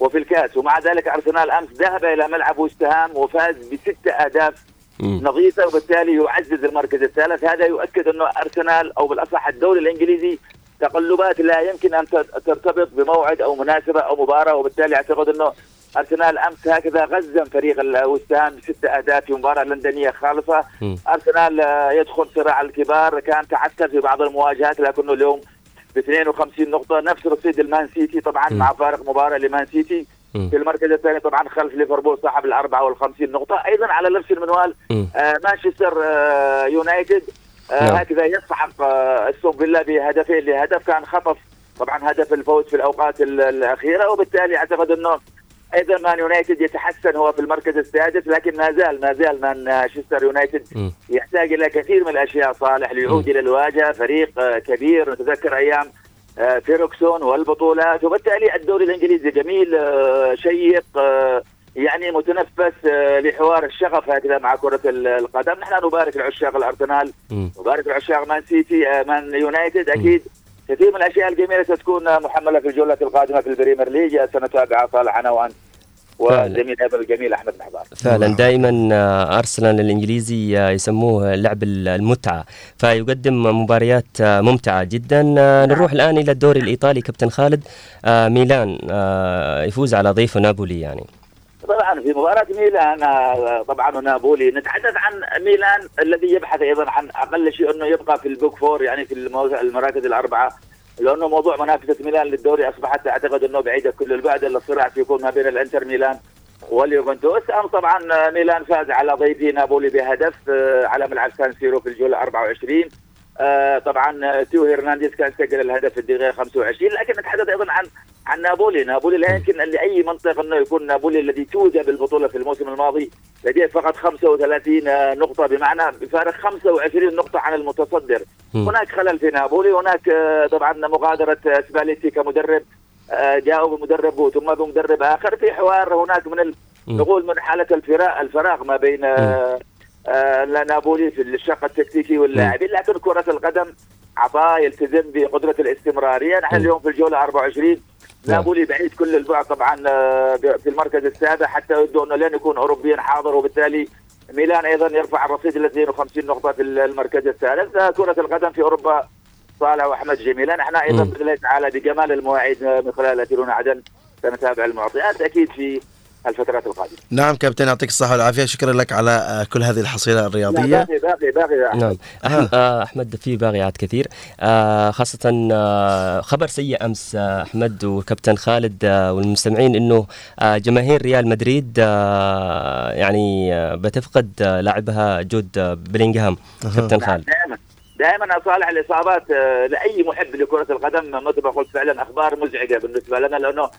وفي الكأس ومع ذلك أرسنال أمس ذهب إلى ملعب وستهام وفاز بست أهداف مم. نظيفة وبالتالي يعزز المركز الثالث هذا يؤكد أنه أرسنال أو بالأصح الدوري الإنجليزي تقلبات لا يمكن تر- ترتبط بموعد أو مناسبة أو مباراة وبالتالي أعتقد أنه أرسنال أمس هكذا غزم فريق الوستهام بست أهداف في مباراة لندنية خالصة مم. أرسنال آه، يدخل صراع الكبار كان تعثر في بعض المواجهات لكنه اليوم ب 52 نقطة نفس رصيد المان سيتي طبعا مم. مع فارق مباراة لمان سيتي مم. في المركز الثاني طبعا خلف ليفربول صاحب ال 54 نقطة أيضا على نفس المنوال. آه، مانشستر آه، يونايتد آه، نعم. هكذا يسحق آه، أستون فيلا بهدفين لهدف كان خطف طبعا هدف الفوز في الأوقات ال- الأخيرة وبالتالي أعتقد أنه أيضا مان يونايتد يتحسن هو في المركز السادس لكن ما زال ما زال مانشستر يونايتد. يحتاج إلى كثير من الأشياء صالح ليعود إلى الواجهة. فريق آه، كبير نتذكر أيام آه، فيرغسون والبطولات. وبالتالي الدوري الإنجليزي جميل آه، شيق يعني متنفس لحوار الشغف هكذا مع كرة ال- القدم. نحن نبارك لعشاق الأرسنال مم. نبارك لعشاق مان سيتي مان يونايتد. أكيد كثير من الأشياء الجميلة ستكون محملة في الجولة القادمة في ال Premier League. سنتابعها صالح أنا وأنت. والزميل أيضا الجميل أحمد محبار فعلا. دائما آه، أرسنال الإنجليزي آه، يسموه لعب المتعة. فيقدم مباريات آه، ممتعة جدا. آه، نروح الآن إلى الدوري الإيطالي كابتن خالد. آه، ميلان آه، يفوز على ضيفه نابولي يعني. طبعا في مباراة ميلان آه، طبعا ونابولي نتحدث عن ميلان الذي يبحث أيضا عن أقل شيء أنه يبقى في ال big four يعني في المراكز الأربعة. لأنه موضوع منافسة ميلان للدوري أصبحت أعتقد أنه بعيدة كل البعد الا الصراع سيكون ما بين الإنتر ميلان واليوفنتوس. أم طبعا ميلان فاز على ضيفه نابولي بهدف آه، على ملعب سان سيرو في الجولة 24 آه، طبعا آه، تيو هرنانديز كان سجل الهدف في الدقيقه 25 لكن نتحدث أيضا عن عن نابولي نابولي لا يمكن لاي منطق إنه يكون نابولي الذي توج بالبطولة في الموسم الماضي لديه فقط 35 نقطة بمعنى بفارق 25 نقطة عن المتصدر مم. هناك خلل في نابولي هناك آه، طبعا مغادرة آه، سباليتي كمدرب آه، جاءوا بمدرب ثم بمدرب آخر في حوار هناك من. نقول من حالة الفراغ الفراغ ما بين آه، آه، نابولي في الشق التكتيكي واللاعبين لكن كرة القدم عطاء يلتزم بقدرة الاستمرارية. نحن. اليوم في الجولة 24 نعم. نابولي بعيد كل البعد طبعا آه، في المركز السابع. حتى يبدو أنه لن يكون اوروبيا حاضر وبالتالي ميلان أيضا يرفع الرصيد إلى 52 نقطة في المركز الثالث. آه، كرة القدم في أوروبا صالح وأحمد جميله نحن أيضا. بإذن الله تعالى بجمال المواعيد من خلال اثيرون عدن سنتابع المعطيات. أكيد في الفترات القادمة. نعم كابتن يعطيك الصحة والعافية. شكرا لك على آه، كل هذه الحصيلة لا، الرياضية باقي باقي باقي يا أحمد. نعم. أحم- آه، أحمد في باغيات كثير. آه، خاصة آه، خبر سيء أمس آه، أحمد وكابتن خالد آه، والمستمعين إنه آه، جماهير ريال مدريد آه، يعني آه، بتفقد آه، لاعبها جود آه، بلينغهام. كابتن خالد. دائما دائما صالح الإصابات لأي محب لكرة القدم مثل ما قلت فعلا أخبار مزعجة بالنسبة لنا لأنه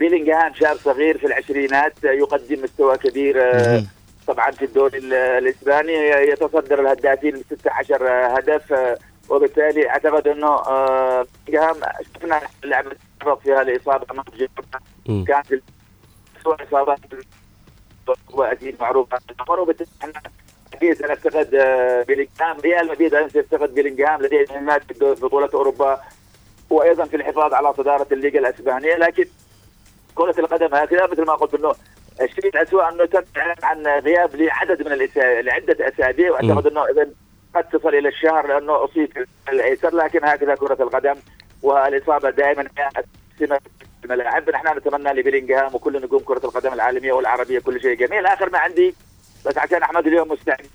بيلينغهام شاب صغير في العشرينات يقدم مستوى كبير آه،. طبعا في الدوري ال- الإسباني يتصدر الهدافين ب 16 آه، هدف آه، وبالتالي أعتقد إنه بيلينغهام شفنا لاعب تعرض فيها لإصابة. كانت سوء اصابات وأكيد معروفة وبالتالي سنفتقد آه، بيلينغهام ريال مدريد سيفتقد بيلينغهام لديه مهمات في بطولة أوروبا وأيضا في الحفاظ على صدارة الليغا الإسبانية لكن كرة القدم هكذا مثل ما قلت إنه الشيء الاسوء إنه تم الاعلان عن غياب لعدد من الاسابيع لعدة أسابيع وأعتقد إنه إذا قد تصل إلى الشهر لأنه أصيب الايسر لكن هكذا كرة القدم والإصابة دائما سمه الملاعب. نحن نتمنى لبيلينغهام وكل نجوم كرة القدم العالمية والعربية كل شيء جميل. آخر ما عندي بس عشان أحمد اليوم مستعد.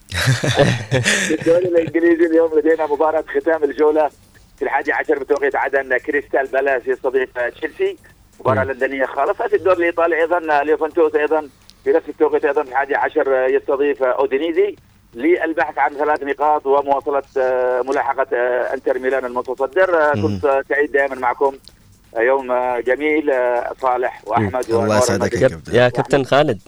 الدوري الإنجليزي اليوم لدينا مباراة ختام الجولة في الحادي عشر بتوقيت عدن كريستال بالاس يستضيف تشيلسي. مباراه. لندنيه خالصه في الدوري الايطالي أيضا ليوفنتوس أيضا في نفس التوقيت أيضا في الحادي عشر يستضيف أودينيزي للبحث عن ثلاث نقاط ومواصلة آه، ملاحقة آه، إنتر ميلان المتصدر آه،. كنت سعيد دائما معكم يوم جميل صالح وأحمد الله يسعدك يا المجيد. كابتن. يا كابتن خالد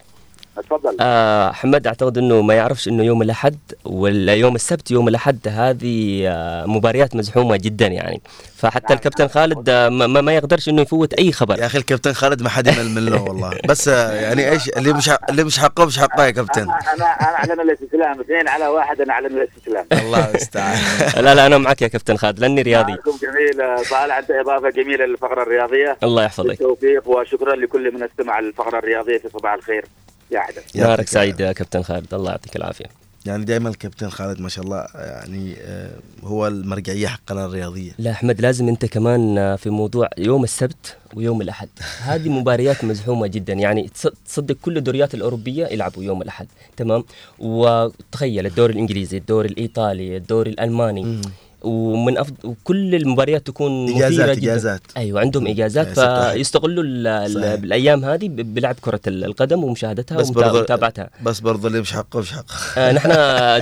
تفضل. آه حمد أعتقد إنه ما يعرفش إنه يوم الأحد ولا يوم السبت يوم الأحد هذه آه مباريات مزحومة جدا يعني. فحتى نعم، الكابتن خالد آه ما, ما- يقدرش إنه يفوت أي خبر. يا أخي الكابتن خالد ما حد يمل منه والله. بس آه، يعني إيش اللي مش اللي مش حقه مش حقه يا كابتن. أنا أنا اعلن الاستسلام اثنين على واحد أنا اعلن الاستسلام الله المستعان لا لا أنا معك يا كابتن خالد لأني رياضي. معكم جميل آه، طالع أنت إضافة جميلة للفقرة الرياضية. الله يحفظك. بالتوفيق وشكرا لكل من استمع للفقرة الرياضية في صباح الخير. يا نهارك يعطيك سعيد يا كابتن خالد. الله يعطيك العافية. يعني دائما الكابتن خالد ما شاء الله يعني آه، هو المرجعية حقنا الرياضية. لا أحمد لازم أنت كمان آه، في موضوع يوم السبت ويوم الأحد. هذه مباريات مزحومة جدا. يعني تص- تصدق كل الدوريات الأوروبية يلعبوا يوم الأحد. تمام؟ وتخيل الدوري الإنجليزي الدوري الإيطالي الدوري الألماني. ومن أفضل وكل المباريات تكون إجازات- جدا إجازات. أيوه عندهم إجازات إيه، ست واحد. فيستغلوا ال- ال-. الأيام هذه بلعب كرة ال- القدم ومشاهدتها بس ومتابعتها بس برضو اللي مش حقه مش حقه آه نحن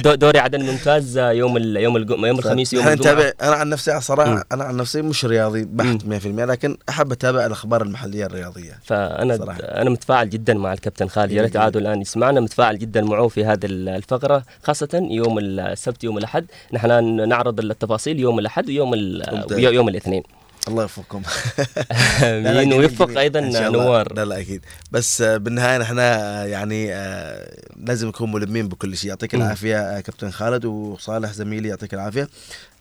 دو- دوري عدن ممتاز آه، يوم ال- يوم الج- يوم الخميس يوم نتابع أنا عن نفسي مم. صراحة أنا عن نفسي مش رياضي بحت 100% لكن أحب أتابع الأخبار المحلية الرياضية فأنا صراحة. أنا متفاعل جدا مع الكابتن خالد يا ريت جميل. عادوا الآن يسمعنا متفاعل جدا معه في هذه ال- الفقرة خاصة يوم السبت يوم الأحد نحن نعرض التفاصيل يوم الأحد ويوم. ويوم الاثنين. الله يوفقكم. جميل، ويوفق. أيضا. نوار. لا لا أكيد. بس آه، بالنهاية نحن آه، يعني آه، لازم نكون ملمين بكل شيء. يعطيك. العافية كابتن خالد وصالح زميلي يعطيك العافية.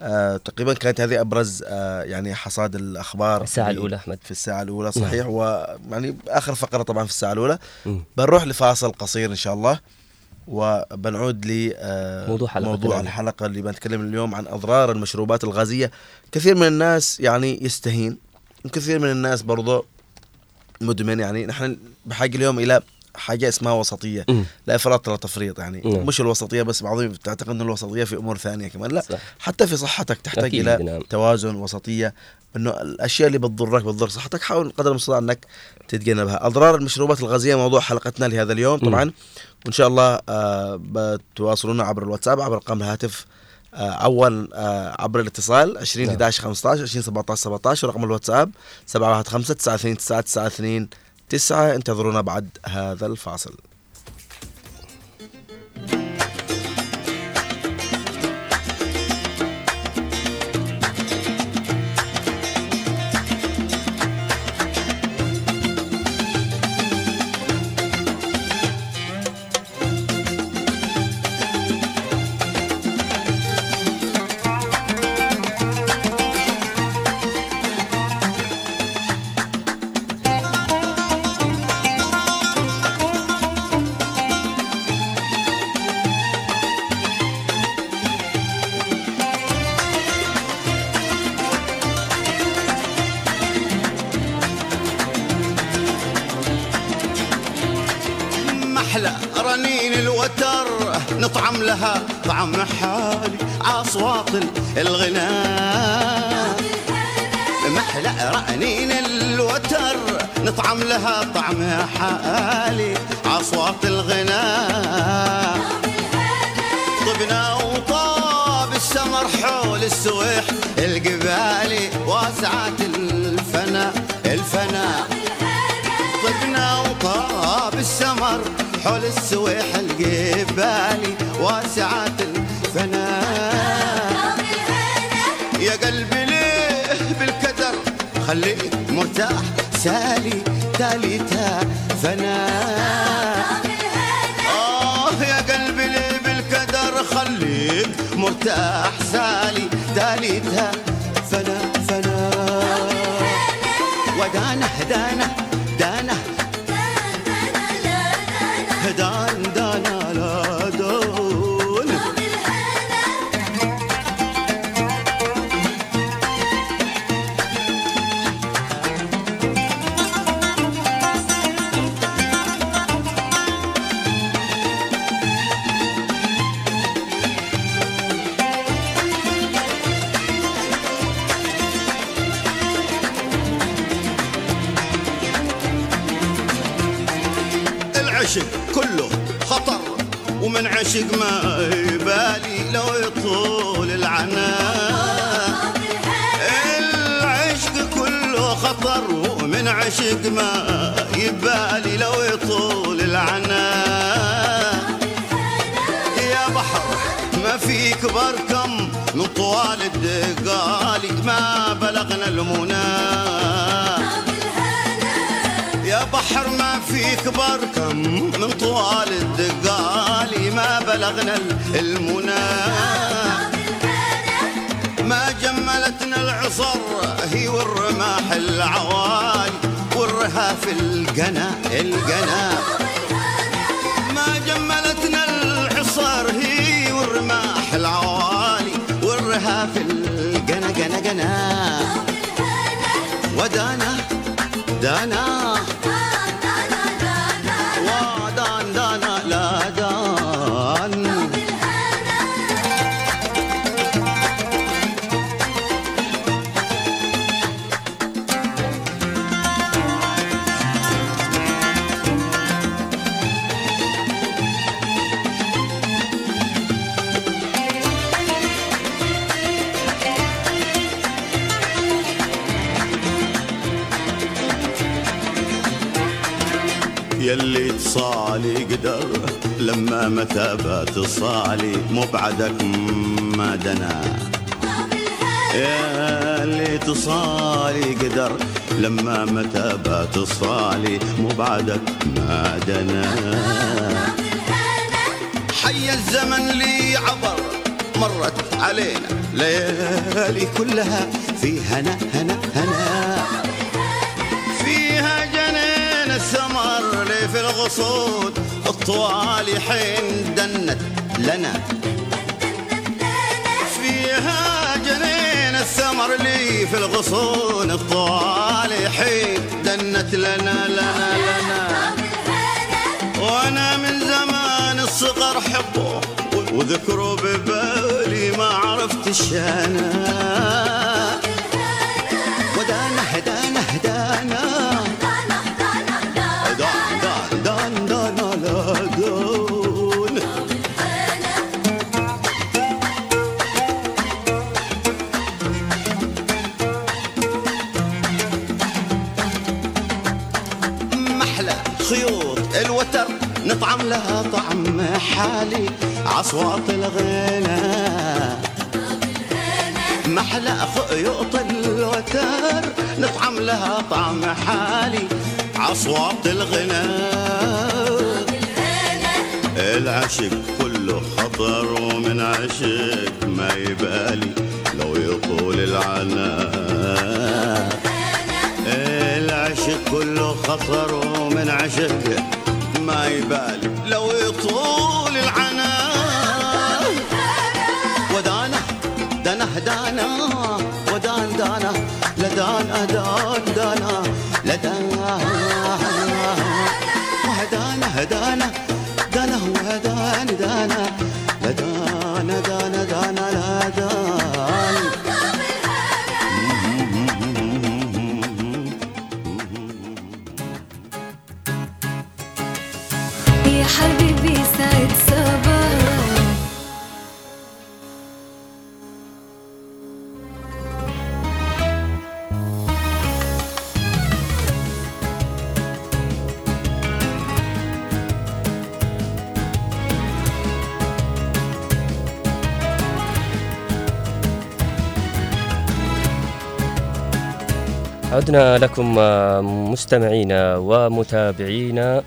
آه، تقريبا كانت هذه أبرز آه، يعني حصاد الأخبار الساعة الأولى أحمد. في الساعة الأولى صحيح. ويعني آخر فقرة طبعا في الساعة الأولى. مم. بنروح لفاصل قصير إن شاء الله. وبنعود ل آه، حلقة موضوع. الحلقة اللي بنتكلم اليوم عن أضرار المشروبات الغازية كثير من الناس يعني يستهين وكثير من الناس برضو مدمن يعني نحن بحاجة اليوم إلى حاجة اسمها وسطية مم. لا إفراط ولا تفريط يعني نعم. مش الوسطية بس بعضهم تعتقد ان الوسطية في أمور ثانية كمان لا صح. حتى في صحتك تحتاج إلى نعم. توازن وسطية إنه الأشياء اللي بتضرك بتضر صحتك حاول قدر المستطاع إنك تتجنبها أضرار المشروبات الغازية موضوع حلقتنا لهذا اليوم طبعا وإن شاء الله آه بتواصلونا عبر الواتساب عبر رقم الهاتف آه أول آه عبر الاتصال 20 نعم. 11 15 20 17 17 ورقم الواتساب 715 92 99 9 انتظرونا بعد هذا الفاصل لها طعم حالي عاصوات الغناء. محلى رنين الوتر نطعم لها طعم حالي عاصوات الغناء. طبنا وطاب السمر حول السويح القبالي واسعات الفنا الفنا. طبنا وطاب السمر حول السويح القبالي واسعات الفناء يا قلبي ليه بالكدر خليك مرتاح سالي تاليتا فناء آه يا قلبي ليه بالكدر خليك مرتاح يلي تصالي قدر لما متى بتصالي مبعدك ما دنا. يا اللي تصالي قدر لما متى بتصالي مبعدك ما دنا. حي الزمن لي عبر مرت علينا ليالي كلها في هنا هنا هنا. الغصون الطوالي حين دنت لنا. فيها جنين السمر لي في الغصون الطوالي حين دنت لنا لنا لنا. الصغر حبه وذكره ببالي ما عرفت الشانا ودانا هدانا حالي عصوات الغنى. محلى خيوط الوتر نطعم لها طعم حالي عصوات الغنى. العشق كله خطر ومن عشق ما يبالي لو يطول العنا. العشق كله خطر ومن عشق ما يبالي لو يطول دانا دانا ودان دانا لدان أدان دانا لدان وهدانا هدانا دانا وهدان دانا لدان عدنا لكم آه، مستمعينا ومتابعينا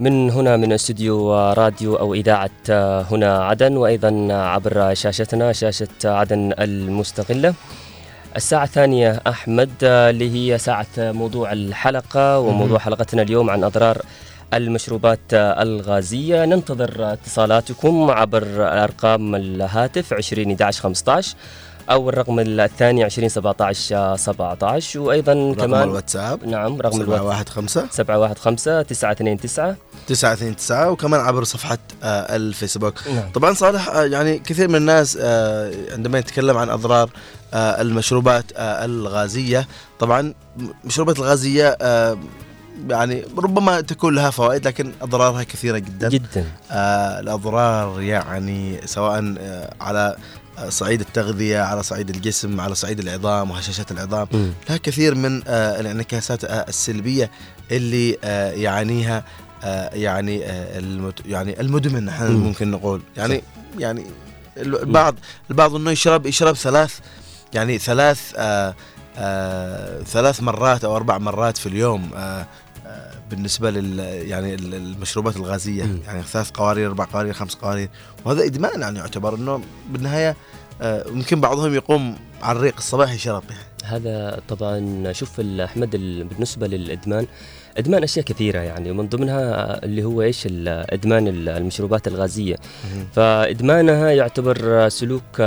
من هنا من استوديو راديو أو إذاعة آه، هنا عدن. وأيضا عبر شاشتنا شاشة عدن المستقلة. الساعة الثانية أحمد آه، اللي هي ساعة موضوع الحلقة. وموضوع حلقتنا اليوم عن أضرار المشروبات الغازية. ننتظر اتصالاتكم عبر أرقام الهاتف 20 11 15 أو الرقم الثاني 20 17 17 وأيضا رقم كمان الواتساب؟ نعم رقم الواتساب 715 715 929 929 وكمان عبر صفحة آه، الفيسبوك. نعم. طبعا صالح آه، يعني كثير من الناس آه، عندما يتكلم عن أضرار آه، المشروبات آه، الغازية طبعا المشروبات الغازية آه، يعني ربما تكون لها فوائد لكن أضرارها كثيرة جدا. جدا. آه، الأضرار يعني سواء آه، على صعيد التغذية على صعيد الجسم على صعيد العظام وهشاشات العظام مم. لها كثير من آه، الانعكاسات آه، السلبية اللي آه، يعانيها يعني يعني المدمن نحن مم. ممكن نقول يعني يعني ال- البعض البعض إنه يشرب يشرب ثلاث يعني ثلاث آه آه ثلاث مرات أو أربع مرات في اليوم بالنسبة لل يعني ال- المشروبات الغازية. مم. يعني ثلاث قوارير أربع قوارير خمس قوارير. وهذا إدمان يعني يعتبر إنه بالنهاية آه يمكن بعضهم يقوم على الريق الصباحي شرب يعني. هذا طبعا شوف أحمد ال- بالنسبة للإدمان إدمان أشياء كثيرة يعني ومن ضمنها اللي هو إيش؟ ادمان ال- المشروبات الغازية. فإدمانها يعتبر سلوك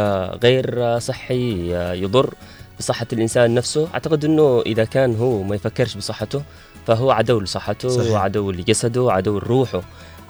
غير صحي يضر بصحة الإنسان نفسه. أعتقد إنه إذا كان هو ما يفكرش بصحته فهو عدو لصحته صحيح. وعدو لجسده وعدو لروحه.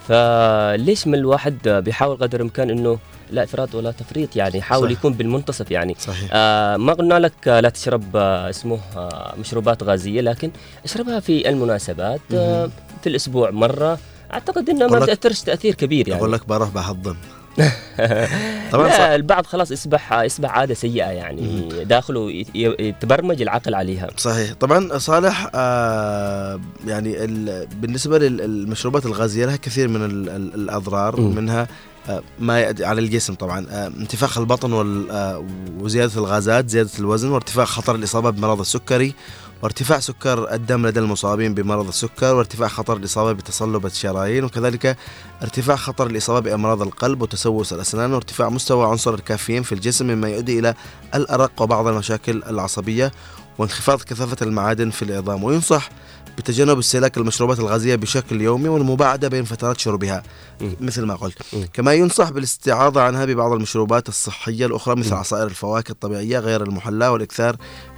فليش ما الواحد بيحاول قدر الإمكان إنه لا إفراط ولا تفريط؟ يعني يحاول صح. يكون بالمنتصف يعني. صحيح. آه ما قلنا لك آه، لا تشرب آه اسمه آه مشروبات غازية لكن اشربها في المناسبات آه في الأسبوع مرة. أعتقد إنها ما بتأثرش تأثير كبير يعني. أقول لك بروح بهضم. طبعا. لا البعض خلاص يصبح يصبح عادة سيئة يعني. داخله يتبرمج العقل عليها. صحيح. طبعا صالح آه يعني ال- بالنسبة للمشروبات الغازية لها كثير من ال- ال- الأضرار مم. منها آه ما يؤدي على الجسم طبعا. آه انتفاخ البطن آه وزيادة الغازات زيادة الوزن وارتفاع خطر الإصابة بمرض السكري وارتفاع سكر الدم لدى المصابين بمرض السكر وارتفاع خطر الإصابة بتصلب الشرايين وكذلك ارتفاع خطر الإصابة بأمراض القلب وتسوس الأسنان وارتفاع مستوى عنصر الكافيين في الجسم مما يؤدي إلى الأرق وبعض المشاكل العصبية وانخفاض كثافة المعادن في العظام. وينصح بتجنب استهلاك المشروبات الغازية بشكل يومي والمباعدة بين فترات شربها مثل ما قلت. كما ينصح بالاستعاضة عنها ببعض المشروبات الصحية الأخرى مثل عصائر الفواكه الطبيعية غير المحلاة والإكثار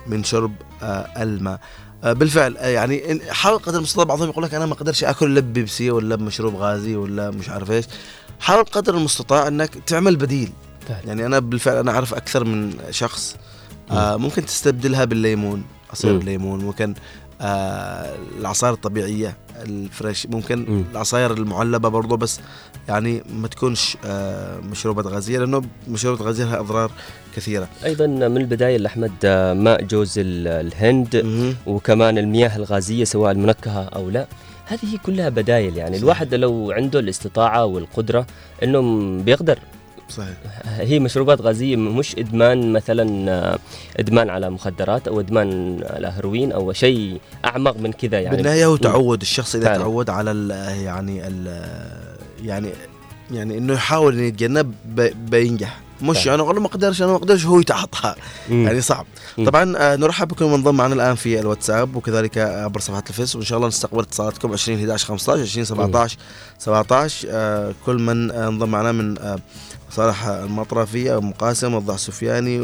من شرب آه، الماء. آه، بالفعل آه، يعني قدر المستطاع بعضهم يقول لك أنا ما أقدرش آكل لب بيبسي ولا بمشروب غازي ولا مش عارف إيش. حاول قدر المستطاع إنك تعمل بديل. يعني أنا بالفعل أنا أعرف أكثر من شخص آه ممكن تستبدلها بالليمون عصير. الليمون ممكن آه العصائر الطبيعية الفريش ممكن العصائر المعلبة برضو بس يعني ما تكونش آه مشروبات غازية لأنه مشروبات غازية لها أضرار كثيرة. أيضا من البداية احمد آه، ماء جوز ال- الهند وكمان المياه الغازية سواء المنكهه أو لا. هذه كلها بدايل يعني. الواحد لو عنده الاستطاعة والقدرة إنه م- بيقدر. صحيح هي مشروبات غازية مش إدمان مثلا آه، إدمان على مخدرات أو إدمان على هيروين أو شيء أعمق من كذا يعني بالنهاية هو. تعود الشخص إذا فعلا. تعود على ال يعني ال يعني يعني إنه يحاول يتجنب بي- بينجح مش فعلا. أنا والله ما أقدرش أنا ما أقدرش هو يتعاطى مم. يعني صعب مم. طبعا آه، نرحب بكم منضم معنا الآن في الواتساب وكذلك عبر صفحة الفيس وإن شاء الله نستقبل اتصالاتكم 20 11 15 20 17 17 آه، كل من آه، انضم معنا من آه، صالح المطرفي أو مقاسم والضع السفياني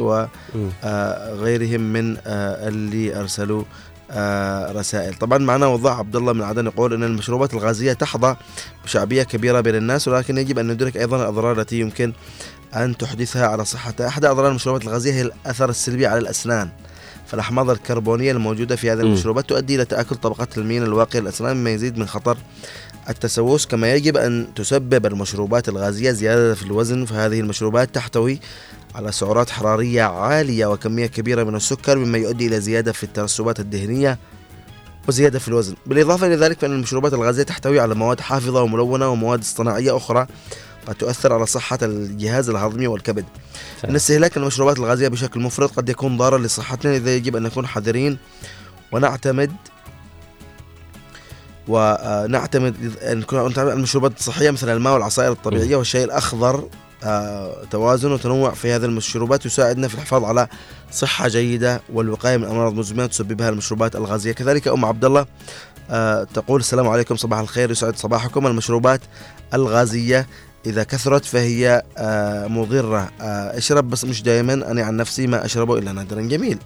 وغيرهم من آه، اللي أرسلوا آه، رسائل طبعا معنا وضع عبد الله من عدن يقول إن المشروبات الغازية تحظى بشعبية كبيرة بين الناس ولكن يجب أن ندرك أيضا الأضرار التي يمكن أن تحدثها على صحتها أحد أضرار المشروبات الغازية هي الاثر السلبي على الأسنان. فالأحماض الكربونية الموجودة في هذه. المشروبات تؤدي إلى تأكل طبقات المين الواقية للأسنان مما يزيد من خطر التسوس كما يجب أن تسبب المشروبات الغازية زيادة في الوزن. فهذه المشروبات تحتوي على سعرات حرارية عالية وكمية كبيرة من السكر مما يؤدي إلى زيادة في الترسبات الدهنية وزيادة في الوزن. بالإضافة إلى ذلك فإن المشروبات الغازية تحتوي على مواد حافظة وملونة ومواد اصطناعية أخرى قد تؤثر على صحة الجهاز الهضمي والكبد. أن استهلاك المشروبات الغازية بشكل مفرط قد يكون ضارا لصحتنا لذا يجب أن نكون حذرين ونعتمد ونعتمد أن نكون على المشروبات الصحية مثل الماء والعصائر الطبيعية والشاي الأخضر آه، توازن وتنوع في هذه المشروبات يساعدنا في الحفاظ على صحة جيدة والوقاية من أمراض مزمنة تسببها المشروبات الغازية. كذلك أم عبد الله آه، تقول السلام عليكم صباح الخير يسعد صباحكم. المشروبات الغازية إذا كثرت فهي آه، مضرة. آه، اشرب بس مش دائما أنا عن نفسي ما أشربه إلا نادرا جميل.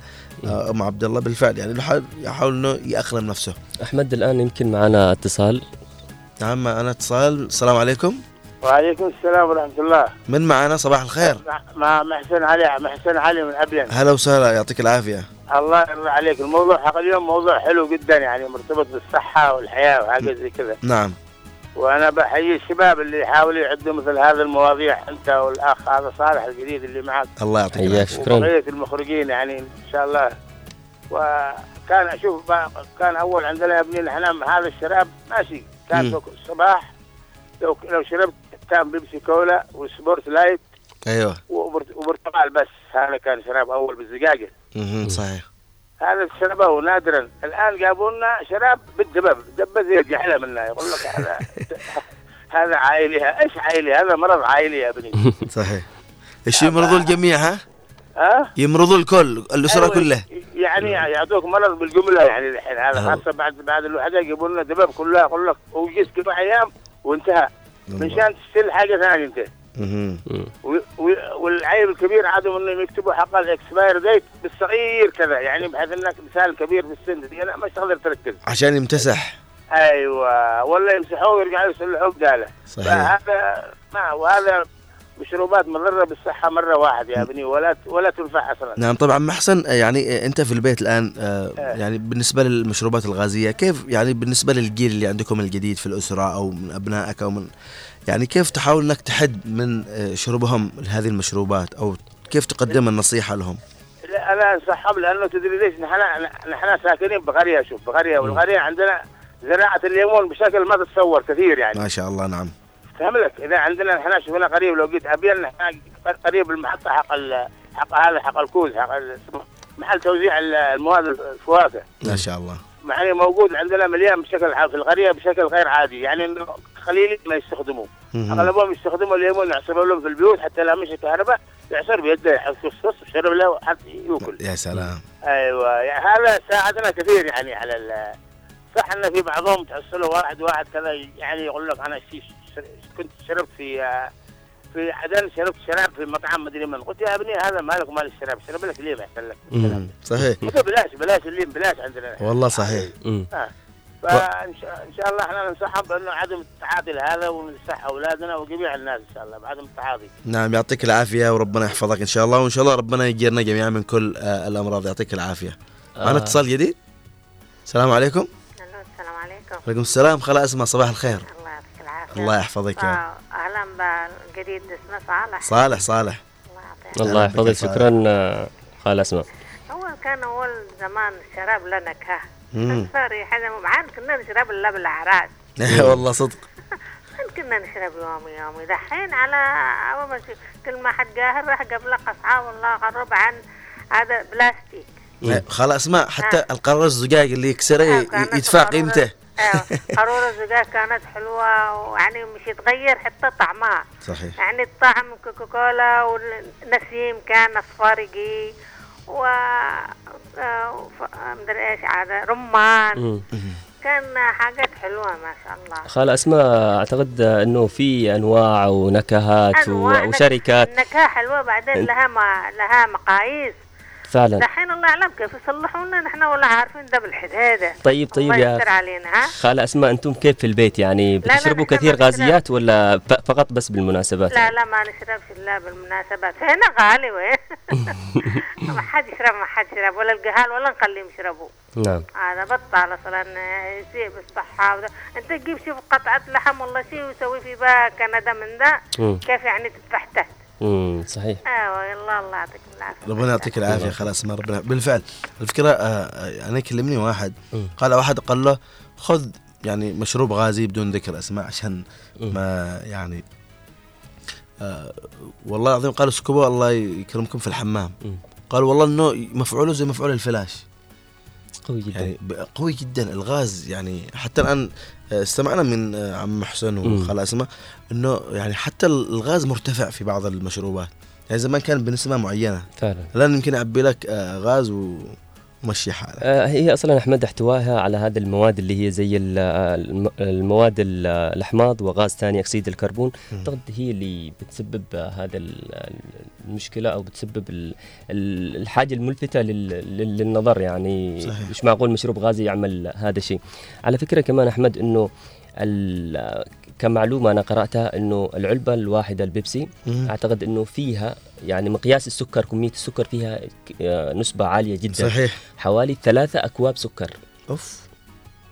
آه، أم عبد الله بالفعل. يعني يحاول يحاول إنه يأقلم نفسه. أحمد الآن يمكن معنا اتصال. نعم أنا اتصال. السلام عليكم. وعليكم السلام ورحمة الله. من معنا؟ صباح الخير. مع- محسن علي محسن علي من أبين هلا وسهلا. يعطيك العافية. الله يرضى عليك. الموضوع حق اليوم موضوع حلو جدا يعني مرتبط بالصحة والحياة وحاجة زي كذا. نعم. وأنا بحيي الشباب اللي يحاولوا يعدوا مثل هذه المواضيع أنت والأخ هذا صالح الجديد اللي معك. الله يعطيك حياك العافية. شكرا. وبقية المخرجين يعني إن شاء الله. وكان أشوف بقى- كان أول عندنا يا ابني نحن هذا الشراب ماشي. كان الصباح لو لو شربت كان بيبسي كولا وسبورت لايت أيوه. وبرت- وبرتقال بس هذا كان شراب أول بالزجاجة. مهم. صحيح. هذا شربه نادرا. الآن جابوا لنا شراب بالدبب دبه زي الجحلة منا يقول لك هذا هذا عائلي. إيش عائلي؟ هذا مرض عائلي يا ابني. صحيح. إيش يمرضوا الجميع ها؟ ها؟ يمرضوا الكل الأسرة أيوة، كلها. يعني يعطوك مرض بالجملة يعني الحين. هذا. خاصة بعد بعد الوحدة يجيبوا لنا دبب كلها. يقول لك وجيت سبع أيام وانتهى. منشان تشتري حاجة ثانية أنت. والعيب الكبير عادهم إنهم يكتبوا حق الإكسباير ديت بالصغير كذا يعني بحيث إنك مثال كبير في السن دي لا مش تقدر تركز عشان يمتسح. أيوه ولا يمسحوه ويرجعوا يصلحوه بدالة. صحيح. فهذا ما وهذا مشروبات مضرة بالصحة مرة واحد يا ابني ولا ولا تنفع أصلا. نعم طبعا محسن آه، يعني آه، أنت في البيت الآن آه. يعني بالنسبة للمشروبات الغازية كيف يعني بالنسبة للجيل اللي عندكم الجديد في الأسرة أو من أبنائك أو من يعني كيف تحاول إنك تحد من آه، شربهم هذه المشروبات؟ أو كيف تقدم النصيحة لهم؟ لا، أنا انصحهم لأنه تدري ليش؟ نحن نحن ساكنين بقرية شوف بقرية والقريه عندنا زراعة الليمون بشكل ما تتصور كثير يعني. ما شاء الله نعم. فهم لك إذا عندنا نحن شوف هنا قريب لو جيت نحن قريب المحطة حق حق هذا حق الكوز حق محل توزيع ال- المواد الفواكه. ما شاء الله. يعني موجود عندنا مليان بشكل في القرية بشكل غير عادي. يعني قليل ما يستخدموه. أغلبهم يستخدموا الليمون يعصروا لهم في البيوت حتى لا مش كهرباء يعصر بيده يحط فص وشرب له حتى يأكل. يا سلام. أيوه يعني هذا ساعدنا كثير يعني على ال- صح إن في بعضهم تحصله واحد واحد كذا يعني يقول لك أنا كنت شربت في في عدن شربت شراب في مطعم مدري من. قلت يا ابني هذا مالك ومال الشراب شرب لك ليه ما يحصل لك. صحيح. بلاش بلاش الليم بلاش عندنا. والله صحيح. آه. فان شاء إن شاء الله إحنا ننصحهم بانه عدم التعاطي لهذا وننصح أولادنا وجميع الناس إن شاء الله بعدم التعاطي نعم يعطيك العافية وربنا يحفظك إن شاء الله وإن شاء الله ربنا يجيرنا جميعا من كل آه الأمراض. يعطيك العافية. معنا آه. اتصال جديد؟ السلام عليكم. السلام عليكم. عليكم السلام خلا اسمع صباح الخير. الله يعطيك العافية. الله يحفظك يا آه، أهلا بالجديد اسمه صالح. صالح صالح. الله يحفظك شكرا آه، خال أسماء. أول كان أول زمان الشراب له نكهة مم. صار يحزم معانا كنا نشرب إلا بالأعراس والله صدق. كنا نشرب يومي يومي دحين على ما كل ما حد قاهر راح قبل أصحاب الله غرب عن هذا بلاستيك. إيه، خلا اسمع حتى القرار الزجاج اللي يكسره كانت يدفع قيمته. أيوه قارورة الزجاج كانت حلوة ويعني مش يتغير حتى طعمها صحيح. يعني الطعم كوكاكولا والنسيم كان اصفارقي و آه، مدري إيش عاد؟ رمان. كان حاجات حلوة ما شاء الله. خال أسماء أعتقد إنه في أنواع ونكهات أنواع وشركات. النكهة حلوة بعدين لها ما لها مقاييس. فعلا. دحين الله اعلم كيف يصلحونا. نحن ولا عارفين ده بالحدادة طيب طيب يا علينا ها؟ خال أسماء أنتم كيف في البيت؟ يعني بتشربوا كثير. غازيات ولا فقط بس بالمناسبات؟ لا لا ما نشربش الا بالمناسبات. هنا غالي وين؟ ما حد يشرب ما حد يشرب. ولا القهال ولا نخليهم يشربوا. نعم. هذا بطل أصلا يسيء بالصحة وده. أنت تجيب شوف قطعة لحم والله شيء ويسوي في بها كندا من ذا. كيف يعني تتفحته امم صحيح. أيوه يلا الله يعطيك العافية. ربنا يعطيك العافية خلاص اسمع ربنا بالفعل. الفكرة آه آه، أنا كلمني واحد. قال واحد قال له خذ يعني مشروب غازي بدون ذكر أسماء عشان ما يعني آه والله العظيم قال اسكبوا الله يكرمكم في الحمام. قال والله إنه مفعوله زي مفعول الفلاش. قوي جدا. يعني قوي جدا. الغاز يعني حتى الآن استمعنا من آه، عم حسين مم. وخال أسماء إنه يعني حتى الغاز مرتفع في بعض المشروبات. يعني زمان كان بنسبه معينة. فعلا. الآن يمكن يعبي لك آه، غاز ومشي حالك. آه، هي أصلا احمد احتوائها على هذه المواد اللي هي زي ال- الم- المواد ال- الأحماض وغاز ثاني أكسيد الكربون. أعتقد هي اللي بتسبب هذا ال- المشكلة أو بتسبب ال- ال- الحاجة الملفتة لل- لل- للنظر يعني. صحيح. مش معقول مشروب غازي يعمل هذا الشيء. على فكرة كمان أحمد إنه كمعلومة أنا قرأتها إنه العلبة الواحدة البيبسي مم. أعتقد إنه فيها يعني مقياس السكر كمية السكر فيها نسبة عالية جدا. صحيح. حوالي ثلاثة أكواب سكر. أوف.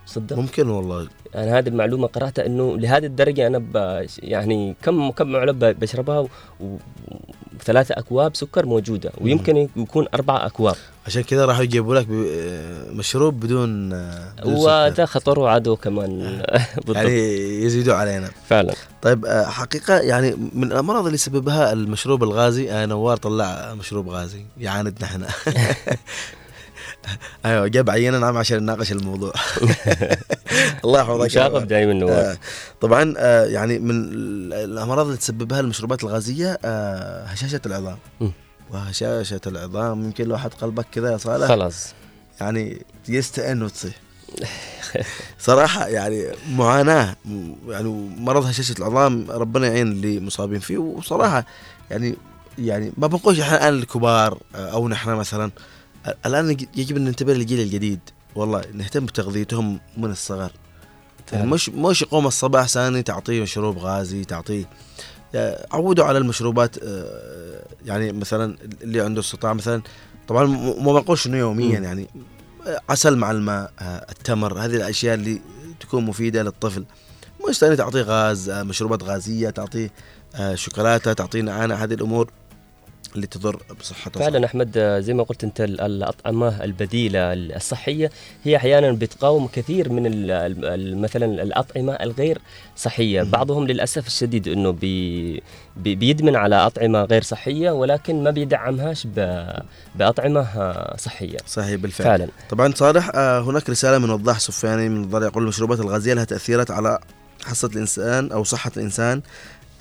صدق. ممكن والله. أنا هذه المعلومة قرأتها إنه لهذه الدرجة أنا يعني كم كم علبه بشربها و- و- وثلاثة أكواب سكر موجودة. ويمكن يكون أربع أكواب. عشان كذا راحوا يجيبوا لك آه، مشروب بدون آه، بدون سكر. وده خطره عدو كمان. بالضبط يعني يزيدوا علينا. فعلا. طيب آه، حقيقة يعني من الأمراض اللي سببها المشروب الغازي آه، نوار طلع مشروب غازي يعاندنا إحنا. أيوه جاب عينة نعم عشان نناقش الموضوع. الله يحفظك مشاغب دايما نوار آه، طبعا آه، يعني من ال- الأمراض اللي تسببها المشروبات الغازية آه، هشاشة العظام. وهشاشة العظام يمكن لو حد قلبك كذا يا صالح خلاص. يعني يستئن وتصيح صراحة يعني معاناة يعني مرض هشاشة العظام ربنا يعين اللي مصابين فيه. وصراحة يعني يعني ما بنقولش إحنا الآن الكبار آه، أو نحن مثلا. الآن يج- يجب أن ننتبه للجيل الجديد والله نهتم بتغذيتهم من الصغر يعني. مش مش يقوم الصباح ثاني تعطيه مشروب غازي تعطيه آه، عودوا على المشروبات آه، يعني مثلا اللي عنده استطاعة مثلا طبعا ما بنقولش إنه يوميا. يعني عسل مع الماء آه، التمر هذه الأشياء اللي تكون مفيدة للطفل مش ثاني تعطيه غاز مشروبات غازية تعطيه شوكولاتة تعطيه نعناع هذه الأمور اللي تضر بصحته فعلا أحمد آه، زي ما قلت أنت ال- الأطعمة البديلة الصحية هي أحيانا بتقاوم كثير من مثلا الأطعمة الغير صحية. بعضهم للأسف الشديد إنه بي بي- بيدمن على أطعمة غير صحية ولكن ما بيدعمهاش بأطعمة آه، صحية. صحيح بالفعل. فعلا. طبعا صالح آه، هناك رسالة من وضاح سفياني من الضرع يقول المشروبات الغازية لها تأثيرات على حصه الإنسان أو صحة الإنسان. آه،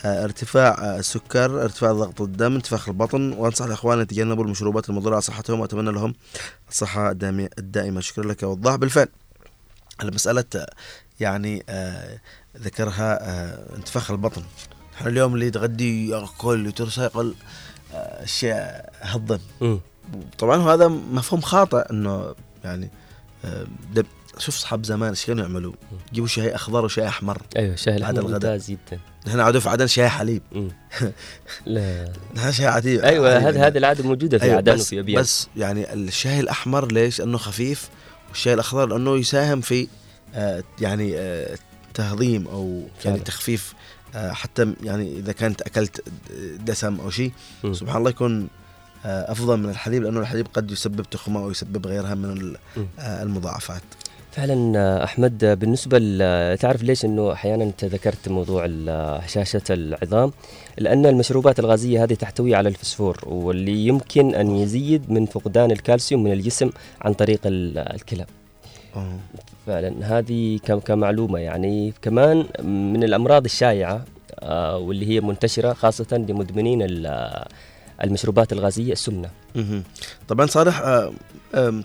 ارتفاع آه، السكر ارتفاع ضغط الدم انتفاخ البطن. وأنصح الإخوان يتجنبوا المشروبات المضرة على صحتهم وأتمنى لهم الصحة الدائمة. شكرا لك يا وضاح. بالفعل المسألة يعني آه ذكرها آه انتفاخ البطن. إحنا اليوم اللي يتغدي يأكل آه أشياء هضم. طبعا هذا مفهوم خاطئ إنه يعني آه شوف أصحاب زمان إيش كانوا يعملوا؟ يجيبوا شاي أخضر وشاي أحمر. أيوه شاي الأحمر الغداء. ممتاز جدا. نحن في عدن شاي حليب. لا نحن شاي عادي أيوه عادي هذه العادة موجودة في أيوة عدن بس وفي ابيان بس يعني الشاي الأحمر ليش؟ لأنه خفيف والشاي الأخضر لأنه يساهم في آه يعني آه تهضيم أو يعني. تخفيف آه حتى يعني إذا كانت أكلت دسم أو شيء. سبحان الله يكون آه أفضل من الحليب لأنه الحليب قد يسبب تخمة أو يسبب غيرها من. آه المضاعفات. فعلا أحمد بالنسبة ل- تعرف ليش إنه أحيانا أنت ذكرت موضوع هشاشه العظام لأن المشروبات الغازية هذه تحتوي على الفسفور واللي يمكن أن يزيد من فقدان الكالسيوم من الجسم عن طريق ال- الكلى. فعلا هذه كمعلومة يعني كمان من الأمراض الشائعة آه، واللي هي منتشرة خاصة لمدمنين ال- المشروبات الغازية السمنة. طبعا صالح آه،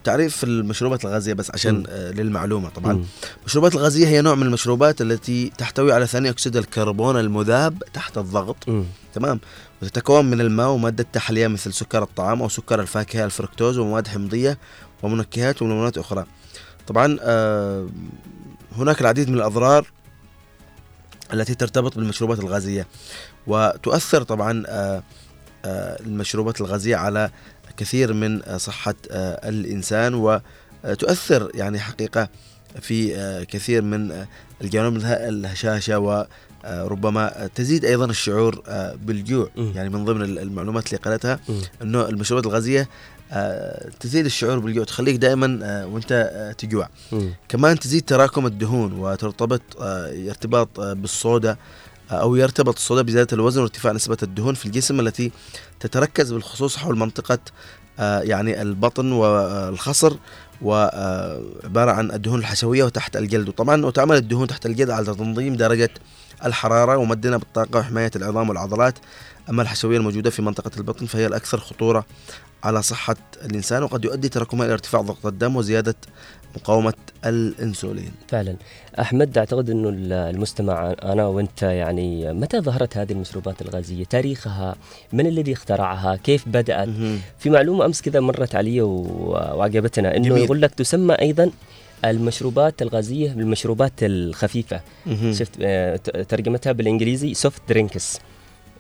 تعريف المشروبات الغازية بس عشان مم. آه، للمعلومة طبعا مم. المشروبات الغازية هي نوع من المشروبات التي تحتوي على ثاني أكسيد الكربون المذاب تحت الضغط مم. تمام وتتكون من الماء ومادة تحلية مثل سكر الطعام أو سكر الفاكهة الفركتوز ومواد حمضية ومنكهات ومنونات أخرى طبعا آه، هناك العديد من الأضرار التي ترتبط بالمشروبات الغازية وتؤثر طبعا آه، المشروبات الغازية على كثير من آه، صحة آه، الإنسان وتؤثر يعني حقيقة في آه، كثير من آه، الجوانب منها الهشاشة وربما تزيد أيضا الشعور آه، بالجوع. يعني من ضمن المعلومات اللي قالتها. إنه المشروبات الغازية آه، تزيد الشعور بالجوع تخليك دائما آه، وأنت آه، تجوع. كمان تزيد تراكم الدهون وترتبط آه، ارتباط آه، بالصودا أو يرتبط الصودا بزيادة الوزن وارتفاع نسبة الدهون في الجسم التي تتركز بالخصوص حول منطقة آه، يعني البطن والخصر وعبارة عن الدهون الحشوية وتحت الجلد. وطبعا وتعمل الدهون تحت الجلد على تنظيم درجة الحرارة ومدنا بالطاقة وحماية العظام والعضلات. أما الحشوية الموجودة في منطقة البطن فهي الأكثر خطورة على صحة الإنسان وقد يؤدي تراكمها إلى ارتفاع ضغط الدم وزيادة مقاومة الأنسولين. فعلا. أحمد أعتقد إنه ال- المستمع أنا وأنت يعني متى ظهرت هذه المشروبات الغازية؟ تاريخها من الذي اخترعها؟ كيف بدأت؟ في معلومة أمس كذا مرت علي وعجبتنا إنه جميل. يقول لك تسمى أيضا المشروبات الغازية بالمشروبات الخفيفة. مهم. شفت؟ آه، ترجمتها بالإنجليزي soft drinks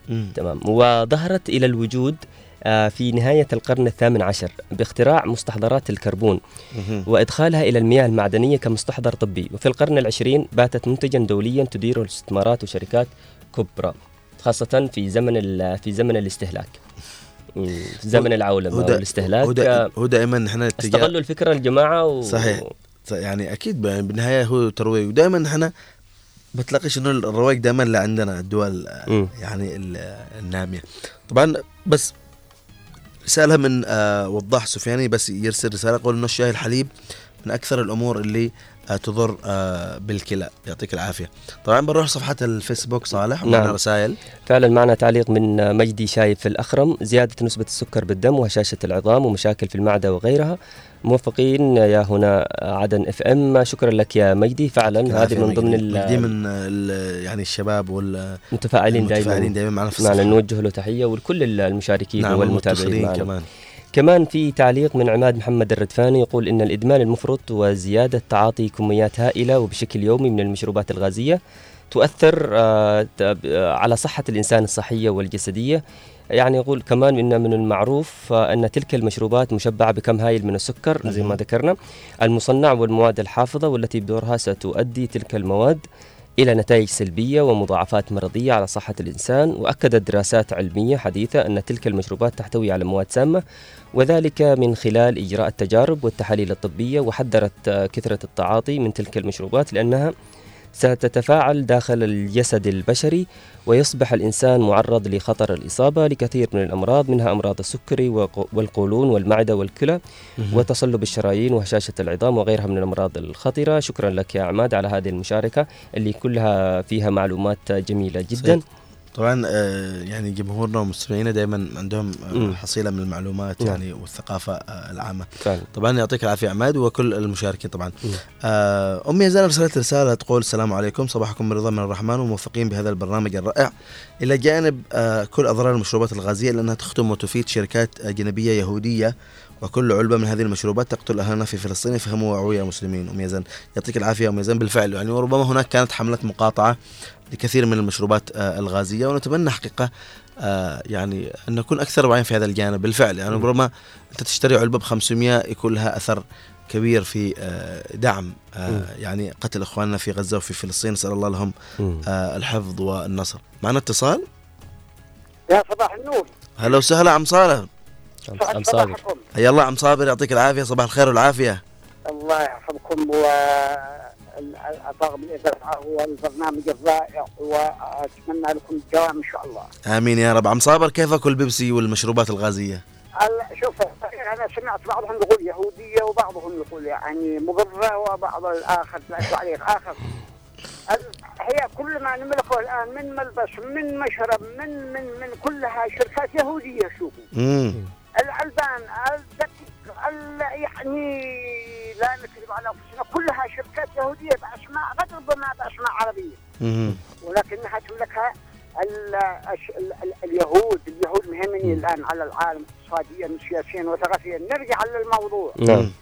مم. تمام. وظهرت إلى الوجود في نهاية القرن الثامن عشر باختراع مستحضرات الكربون. وإدخالها إلى المياه المعدنية كمستحضر طبي. وفي القرن العشرين باتت منتجا دوليا تديره استثمارات وشركات كبرى خاصة في زمن في زمن الاستهلاك. زمن دا- والاستهلاك. هو آه، هو دائما إحنا استغلوا الفكرة الجماعة و... صحيح. يعني أكيد بالنهاية هو ترويج. ودائما إحنا بتلاقيش إنه الرواج دائما اللي عندنا الدول آه،. يعني ال- النامية. طبعا بس رسالة من آه، وضاح سفياني بس يرسل رسالة يقول إنه الشاي الحليب من أكثر الأمور اللي آه، تضر آه، بالكلى. يعطيك العافية. طبعا بنروح صفحة الفيسبوك صالح ومعنا نعم. رسائل. فعلا معنا تعليق من مجدي شايف الأخرم. زيادة نسبة السكر بالدم وهشاشة العظام ومشاكل في المعدة وغيرها. موفقين. يا هنا عدن اف ام شكرا لك يا مجدي. فعلا هذه من ضمن مجدي. من يعني الشباب وال المتفاعلين دائما. المتفاعلين دائما معنا في معنا. نوجه له تحية ولكل المشاركين نعم والمتابعين معنا. كمان. كمان في تعليق من عماد محمد الردفاني يقول إن الإدمان المفرط وزيادة تعاطي كميات هائلة وبشكل يومي من المشروبات الغازية تؤثر آه، آه، على صحة الإنسان الصحية والجسدية. يعني يقول كمان إن من المعروف أن تلك المشروبات مشبعة بكم هائل من السكر زي ما. ذكرنا المصنع والمواد الحافظة والتي بدورها ستؤدي تلك المواد إلى نتائج سلبية ومضاعفات مرضية على صحة الإنسان وأكدت دراسات علمية حديثة أن تلك المشروبات تحتوي على مواد سامة وذلك من خلال إجراء التجارب والتحاليل الطبية وحذرت كثرة التعاطي من تلك المشروبات لأنها ستتفاعل داخل الجسد البشري ويصبح الإنسان معرض لخطر الإصابة لكثير من الأمراض منها أمراض السكري والقولون والمعدة والكلى. وتصلب الشرايين وهشاشة العظام وغيرها من الأمراض الخطرة شكرا لك يا عماد على هذه المشاركة اللي كلها فيها معلومات جميلة جدا. طبعا آه، يعني جمهورنا ومستمعينا دائما عندهم آه،. حصيلة من المعلومات. يعني والثقافة آه، العامة. فعلا. طبعا يعطيك العافية عماد وكل المشاركين طبعا. أمي يزال ارسلت رسالة تقول السلام عليكم صباحكم برضا من الرحمن وموفقين بهذا البرنامج الرائع. إلى جانب كل أضرار المشروبات الغازية لأنها تخدم وتفيد شركات أجنبية يهودية وكل علبة من هذه المشروبات تقتل أهلنا في فلسطين فهموا وعوا يا مسلمين أم يزن يعطيك العافية أم يزن. بالفعل يعني وربما هناك كانت حملات مقاطعة لكثير من المشروبات آه، الغازية ونتمنى حقيقة آه، يعني أن نكون أكثر وعيا في هذا الجانب. بالفعل يعني ربما أنت تشتري علبة ب 500 يكون لها أثر كبير في آه، دعم. يعني قتل إخواننا في غزة وفي فلسطين. نسأل الله لهم الحفظ والنصر. معنا اتصال؟ يا صباح النور. هلا وسهلا عم صالح. عم صابر. حيا الله عم صابر يعطيك العافية. صباح الخير والعافية. الله يحفظكم وطاقم الإذاعة والبرنامج الرائع وأتمنى لكم الدوام إن شاء الله. آمين يا رب. عم صابر كيفك البيبسي والمشروبات الغازية؟ ال- شوف أنا سمعت بعضهم يقول يهودية وبعضهم يقول يعني مضرة وبعض الآخر لا تعليق آخر. ال- هي كل ما نملكه الآن من ملبس من مشرب من من من كلها شركات يهودية شوفوا. الألبان الدقيق ال- يعني لا نكذب على أنفسنا كلها شركات يهودية بأسماء قد ربما بأسماء عربية. مم. ولكنها تملكها ال الش- ال ال اليهود اليهود مهمني الآن على العالم اقتصاديا وسياسيا وثقافيا. نرجع للموضوع. نعم.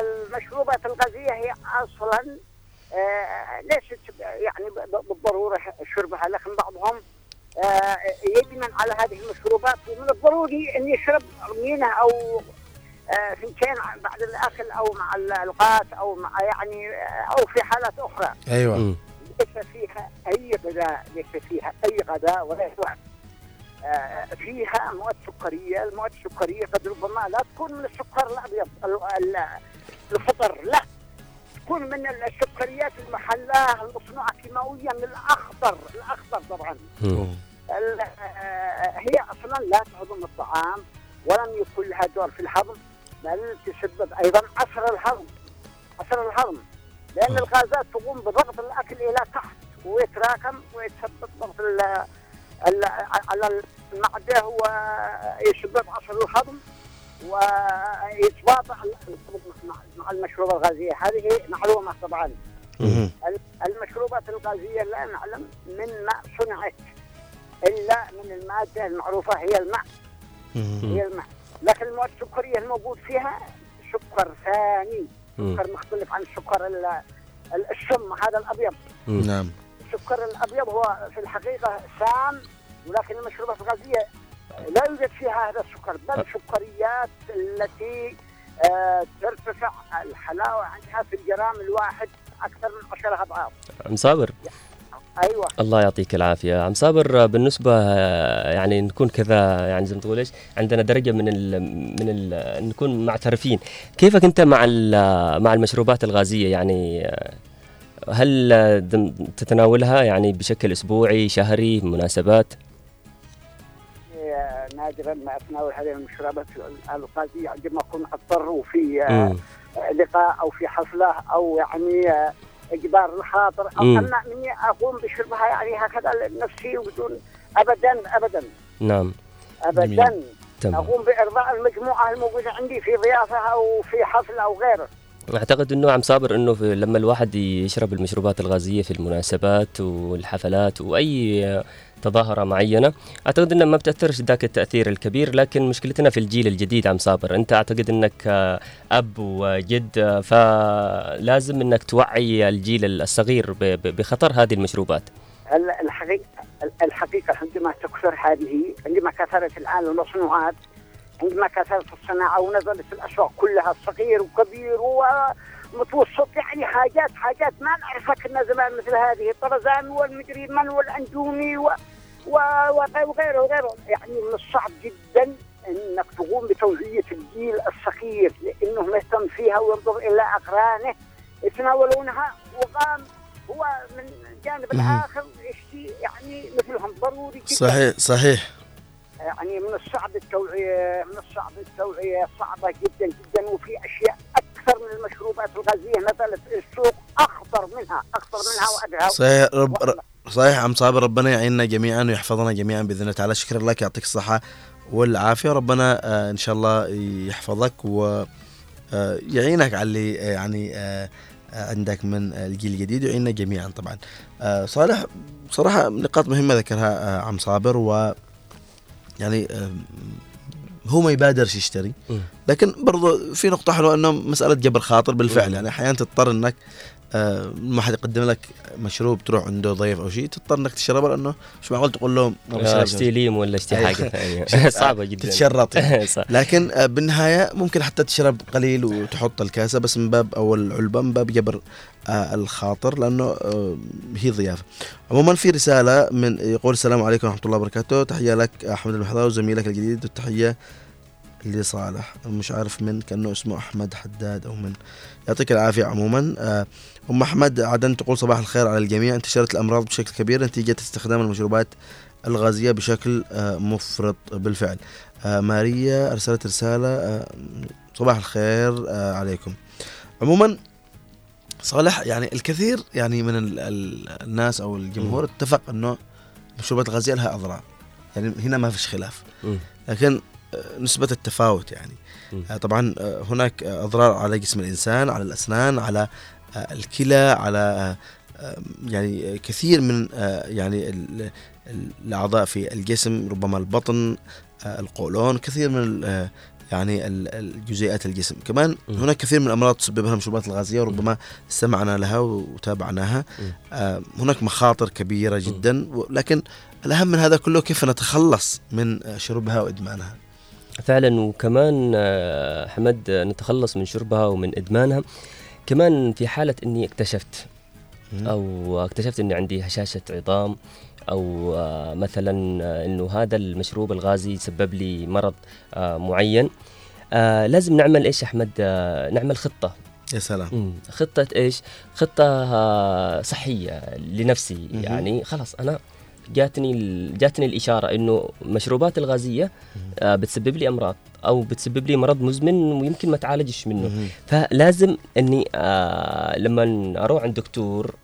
المشروبات الغازية هي أصلا آه، ليست يعني ب- ب- بالضرورة شربها لكن بعضهم يدمن على هذه المشروبات. ومن الضروري أن يشرب منها أو آه، فنجان بعد الأكل أو مع الغاز أو مع يعني آه، أو في حالات أخرى. أيوه. مم. ليس فيها أي غذاء ليس فيها أي غذاء ولا آه، فيها مواد سكرية. المواد السكرية قد ربما لا تكون من السكر الأبيض ال- ال- الفطر لا. تكون من السكريات المحلاة المصنوعة كيماويا من الأخضر الأخضر طبعا. ال- آه، هي أصلا لا تهضم الطعام ولم يكن لها دور في الهضم بل تسبب أيضا عسر الهضم عسر الهضم لأن الغازات تقوم بضغط الأكل إلى تحت ويتراكم ويتسبب ضغط على المعدة ويسبب عسر الهضم ويتباطأ مع- مع المشروبات الغازية؟ هذه معلومة طبعا. المشروبات الغازية لا نعلم من ما صنعت إلا من المادة المعروفة هي الماء. هي الماء. لكن المواد السكرية الموجود فيها سكر ثاني. سكر مختلف عن السكر ال- ال- السم هذا الأبيض. نعم. السكر الأبيض هو في الحقيقة سام ولكن المشروبات الغازية لا يوجد فيها هذا السكر بل سكريات التي آه، ترتفع الحلاوة عندها في الجرام الواحد أكثر من عشرة أضعاف. عم صابر. أيوة. الله يعطيك العافية. عم صابر آه، يعني نكون كذا يعني زي ما تقول إيش عندنا درجة من ال من ال نكون معترفين. كيفك أنت مع مع المشروبات الغازية؟ يعني هل تتناولها يعني بشكل أسبوعي شهري مناسبات؟ نادرا ما أتناول هذه المشروبات الغازية عندما أكون أضطر وفي آه،. لقاء أو في حفلة أو يعني آه، إجبار الخاطر أو مم. أما اني أقوم بشربها يعني هكذا لنفسي وبدون ابدا ابدا. نعم. ابدا. تمام. أقوم بإرضاء المجموعة الموجودة عندي في ضيافة أو في حفل أو غيره أعتقد إنه عم صابر إنه في لما الواحد يشرب المشروبات الغازية في المناسبات والحفلات وأي تظاهرة معينة. أعتقد إنها ما بتأثرش ذاك التأثير الكبير لكن مشكلتنا في الجيل الجديد عم صابر. أنت أعتقد إنك آه، أب وجد آه، فلازم إنك توعي الجيل الصغير بخطر هذه المشروبات. ال- الحقيقة الحقيقة عندما تكثر هذه عندما كثرت الآن المصنوعات عندما كثرت الصناعة ونزلت الأسواق كلها الصغير وكبير ومتوسط يعني حاجات حاجات ما نعرفها كنا زمان مثل هذه الطرزان والمدري من والأندومي و و- وغيره وغيره. يعني من الصعب جدا إنك تقوم بتوعيه الجيل الصغير لأنه مهتم فيها وينظر إلى اقرانه يتناولونها. وقام هو من الجانب. الآخر يشتي يعني مثلهم ضروري جدا. صحيح صحيح. يعني من الصعب التوعية من الصعب التوعية صعبة جدا جدا. وفي أشياء أكثر من المشروبات الغازية نزلت في السوق أخطر منها أخطر منها وأدهى صحيح رب صحيح عم صابر ربنا يعيننا جميعا ويحفظنا جميعا بإذن الله تعالى. شكرا لك يعطيك الصحة والعافية. ربنا آه، إن شاء الله يحفظك و آه، يعينك على اللي آه، يعني عندك من الجيل الجديد ويعيننا جميعا طبعا. صالح بصراحه نقاط مهمة ذكرها عم صابر و يعني هو ما يبادرش يشتري. لكن برضو في نقطة حلوة إنه مسألة جبر خاطر بالفعل. يعني أحيانا تضطر إنك ما حد يقدم لك مشروب تروح عنده ضيف أو شيء تضطر إنك تشربه لأنه مش معقول تقول له ما آه،. اشتي ليم ولا اشتي. حاجة. ثانية صعبة جدا. تتشرط يعني. لكن آه، بالنهاية ممكن حتى تشرب قليل وتحط الكاسة بس من باب أو العلبه من باب جبر آه، الخاطر لأنه آه، هي ضيافة. عموما في رسالة من يقول السلام عليكم ورحمة الله وبركاته. تحية لك أحمد المحضار وزميلك الجديد. والتحيه لصالح مش عارف من كأنه اسمه أحمد حداد أو من. يعطيك العافية عموما. آه، أم أحمد عدن تقول صباح الخير على الجميع. انتشرت الأمراض بشكل كبير. نتيجة استخدام المشروبات الغازية بشكل آه، مفرط بالفعل. آه، ماريا أرسلت رسالة آه، صباح الخير عليكم. عموما صالح يعني الكثير يعني من ال- ال- الناس أو الجمهور اتفق إنه المشروبات الغازية لها أضرار. يعني هنا ما فيش خلاف. لكن نسبة التفاوت يعني. طبعا هناك أضرار على جسم الإنسان على الأسنان على الكلى على يعني كثير من يعني ال- ال- الأعضاء في الجسم ربما البطن القولون كثير من يعني ال- الجزيئات الجسم. كمان هناك كثير من الأمراض تسببها المشروبات الغازية وربما استمعنا لها وتابعناها. آه، هناك مخاطر كبيرة جدا لكن الأهم من هذا كله كيف نتخلص من آه، شربها وإدمانها؟ فعلا وكمان آه، حمد نتخلص من شربها ومن إدمانها. كمان في حالة إني اكتشفت أو اكتشفت إني عندي هشاشة عظام أو آه، مثلا آه، إنه هذا المشروب الغازي يسبب لي مرض آه، معين لازم نعمل إيش أحمد نعمل خطة يا سلام. خطة إيش؟ خطة آه، صحية لنفسي. يعني خلاص أنا جاتني جاتني الإشارة إنه المشروبات الغازية آه، بتسبب لي أمراض أو بتسبب لي مرض مزمن ويمكن ما تعالجش منه. فلازم إني آه، لما أروح عند دكتور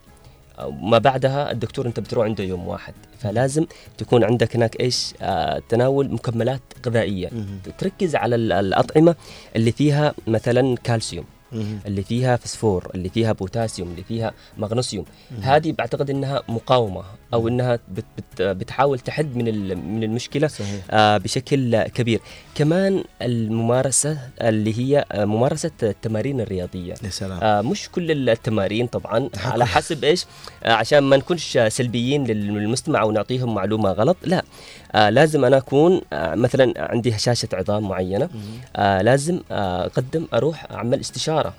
أو ما بعدها الدكتور أنت بتروح عنده يوم واحد. فلازم تكون عندك هناك إيش آه تناول مكملات غذائية. تركز على ال- الأطعمة اللي فيها مثلا كالسيوم اللي فيها فسفور اللي فيها بوتاسيوم اللي فيها مغنيسيوم. هذه بعتقد إنها مقاومة. أو إنها بت بت بتحاول تحد من من المشكلة صحيح. آه بشكل كبير. كمان الممارسة اللي هي آه ممارسة التمارين الرياضية. يا سلام. آه مش كل التمارين طبعا على حسب إيش عشان ما نكونش سلبيين للمستمع أو نعطيهم معلومة غلط لا. آه لازم أنا أكون آه مثلا عندي هشاشة عظام معينة آه لازم أقدم أروح أعمل استشارة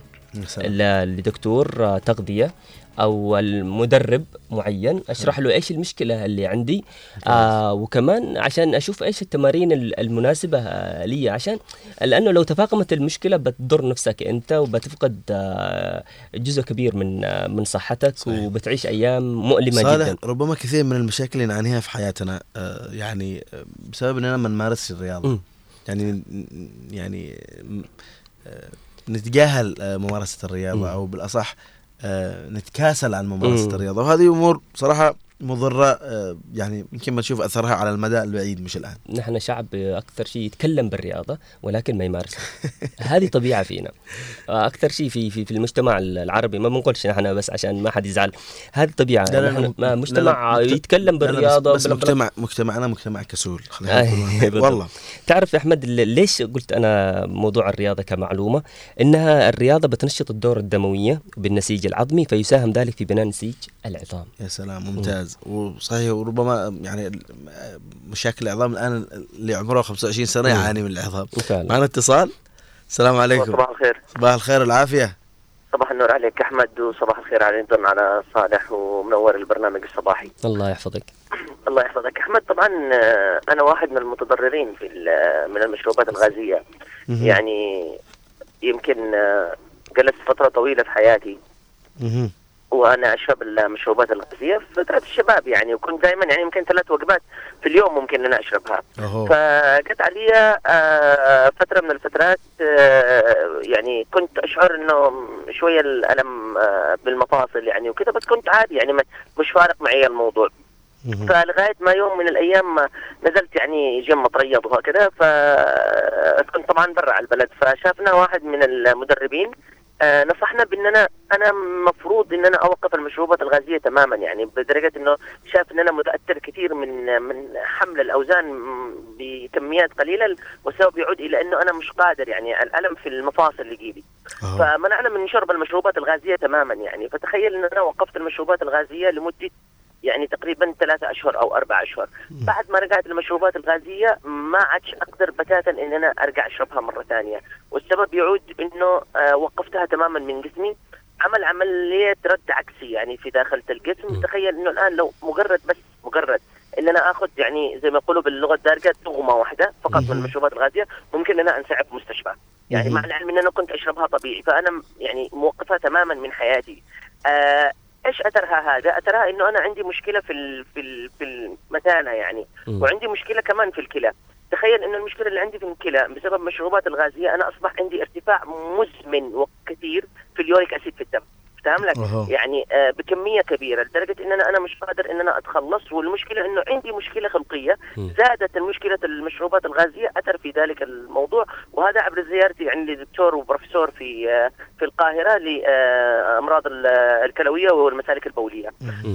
لدكتور تغذية. أو المدرب معين أشرح له إيش المشكلة اللي عندي آه وكمان عشان أشوف إيش التمارين ال- المناسبة آه لي عشان لأنه لو تفاقمت المشكلة بتضر نفسك أنت وبتفقد آه جزء كبير من آه من صحتك صحيح. وبتعيش أيام مؤلمة صالح جدا ربما كثير من المشاكل اللي نعانيها في حياتنا آه، يعني بسبب إننا ما نمارس الرياضة. يعني يعني م- آه، نتجاهل آه، ممارسة مم. الرياضه أو بالأصح نتكاسل عن ممارسة مم. الرياضة وهذه أمور صراحة مضرة آه، يعني يمكن ما نشوف أثرها على المدى البعيد مش الآن. نحن شعب أكثر شيء يتكلم بالرياضة ولكن ما يمارسها هذه طبيعة فينا. أكثر شيء في في في المجتمع العربي ما بنقولش نحن بس عشان ما حد يزعل. هذه طبيعة. لا، لا، نحن ما لا، مجتمع لا، يتكلم لا، بس- بالرياضة بس بلا- مجتمع مجتمعنا مجتمع كسول. آه،. والله. تعرف يا أحمد ليش قلت أنا موضوع الرياضة كمعلومة؟ إنها الرياضة بتنشط الدورة الدموية بالنسيج العظمي فيساهم ذلك في بناء نسيج العظام. يا سلام ممتاز. وصحيح وربما يعني مشاكل العظام الآن اللي عمره 25 سنة مم. يعاني من العظام. معنا اتصال؟ السلام عليكم. صباح الخير. صباح الخير والعافيه صباح النور عليك أحمد وصباح الخير عليكم على صالح ومنور البرنامج الصباحي. الله يحفظك. الله يحفظك. أحمد طبعا آه، أنا واحد من المتضررين في ال- من المشروبات الغازية. يعني يمكن آه، جلست فترة طويلة في حياتي. وأنا أشرب المشروبات الغازية في فترة الشباب يعني وكنت دائما يعني يمكن ثلاث وجبات في اليوم ممكن إن أنا أشربها. أوهو. فجت علي آه، فترة من الفترات آه، يعني كنت أشعر إنه شوية الألم آه، بالمفاصل يعني وكذا بس كنت عادي يعني مش فارق معي الموضوع. فلغاية ما يوم من الأيام نزلت يعني جيم اتريض وهكذا فكنت طبعا برا على البلد فشافنا واحد من المدربين آه، نصحنا باننا أنا مفروض إن أنا أوقف المشروبات الغازية تماما يعني بدرجة إنه شاف إن أنا متأثر كثير من من حمل الأوزان بكميات قليلة والسبب يعود إلى إنه أنا مش قادر يعني الألم في المفاصل اللي يجيلي فمنعنا من شرب المشروبات الغازية تماما يعني فتخيل إن أنا وقفت المشروبات الغازية لمدة يعني تقريبا ثلاثة أشهر أو أربع أشهر. بعد ما رجعت المشروبات الغازية ما عادش أقدر بتاتا إن أنا أرجع أشربها مرة ثانية. والسبب يعود إنه آه وقفتها تماما من جسمي. عمل عملية رد عكسي يعني في داخل الجسم. تخيل إنه الآن لو مجرد بس مجرد إن أنا آخذ يعني زي ما يقولوا باللغة الدارجة تغمة واحدة فقط من المشروبات الغازية ممكن إن أنا أنسحب مستشفى يعني. مع العلم إن أنا كنت أشربها طبيعي. فأنا م- يعني موقفها تماما من حياتي. آه إيش أثرها هذا؟ أثرها إنه أنا عندي مشكلة في ال في ال في المثانه يعني مم. وعندي مشكلة كمان في الكلى. تخيل إنه المشكلة اللي عندي في الكلى بسبب المشروبات الغازية أنا أصبح عندي ارتفاع مزمن وكثير في اليوريك أسيد في الدم. فاهم لك؟ أها. يعني آه بكمية كبيرة لدرجة ان أنا أنا مش قادر ان أنا أتخلص والمشكلة إنه عندي مشكلة خلقية زادت المشكلة المشروبات الغازية أثر في ذلك الموضوع وهذا عبر زيارتي يعني لدكتور وبروفيسور في آه في القاهرة لامراض الكلوية والمسالك البولية.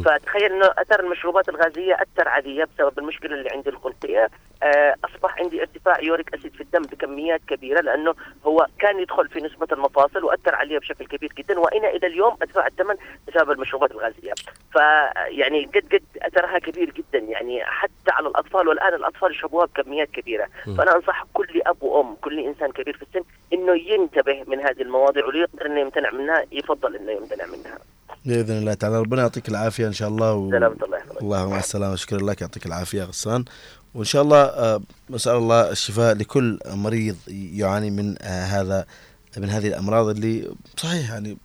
فتخيل إنه أثر المشروبات الغازية أثر علي بسبب المشكلة اللي عندي الخلقية آه، أصبح عندي ارتفاع يوريك أسيد في الدم بكميات كبيرة لأنه هو كان يدخل في نسبة المفاصل وأثر علي بشكل كبير جدا وأنا إلى اليوم ادفع الثمن بسبب المشروبات الغازية. فيعني قد قد أثرها كبير جدا. يعني حتى على الأطفال والآن الأطفال يشربوها بكميات كبيرة. فأنا أنصح كل أب وأم كل إنسان كبير في السن إنه ينتبه من هذه المواضيع ولو يقدر إنه يمتنع منها يفضل إنه يمتنع منها. بإذن الله تعالى. ربنا يعطيك العافية إن شاء الله و... سلامة الله. يحفظك. الله مع السلامة. شكرا لك يعطيك العافية غسان. وإن شاء الله آه، نسأل الله الشفاء لكل مريض يعاني من آه، هذا من هذه الأمراض اللي صحيح يعني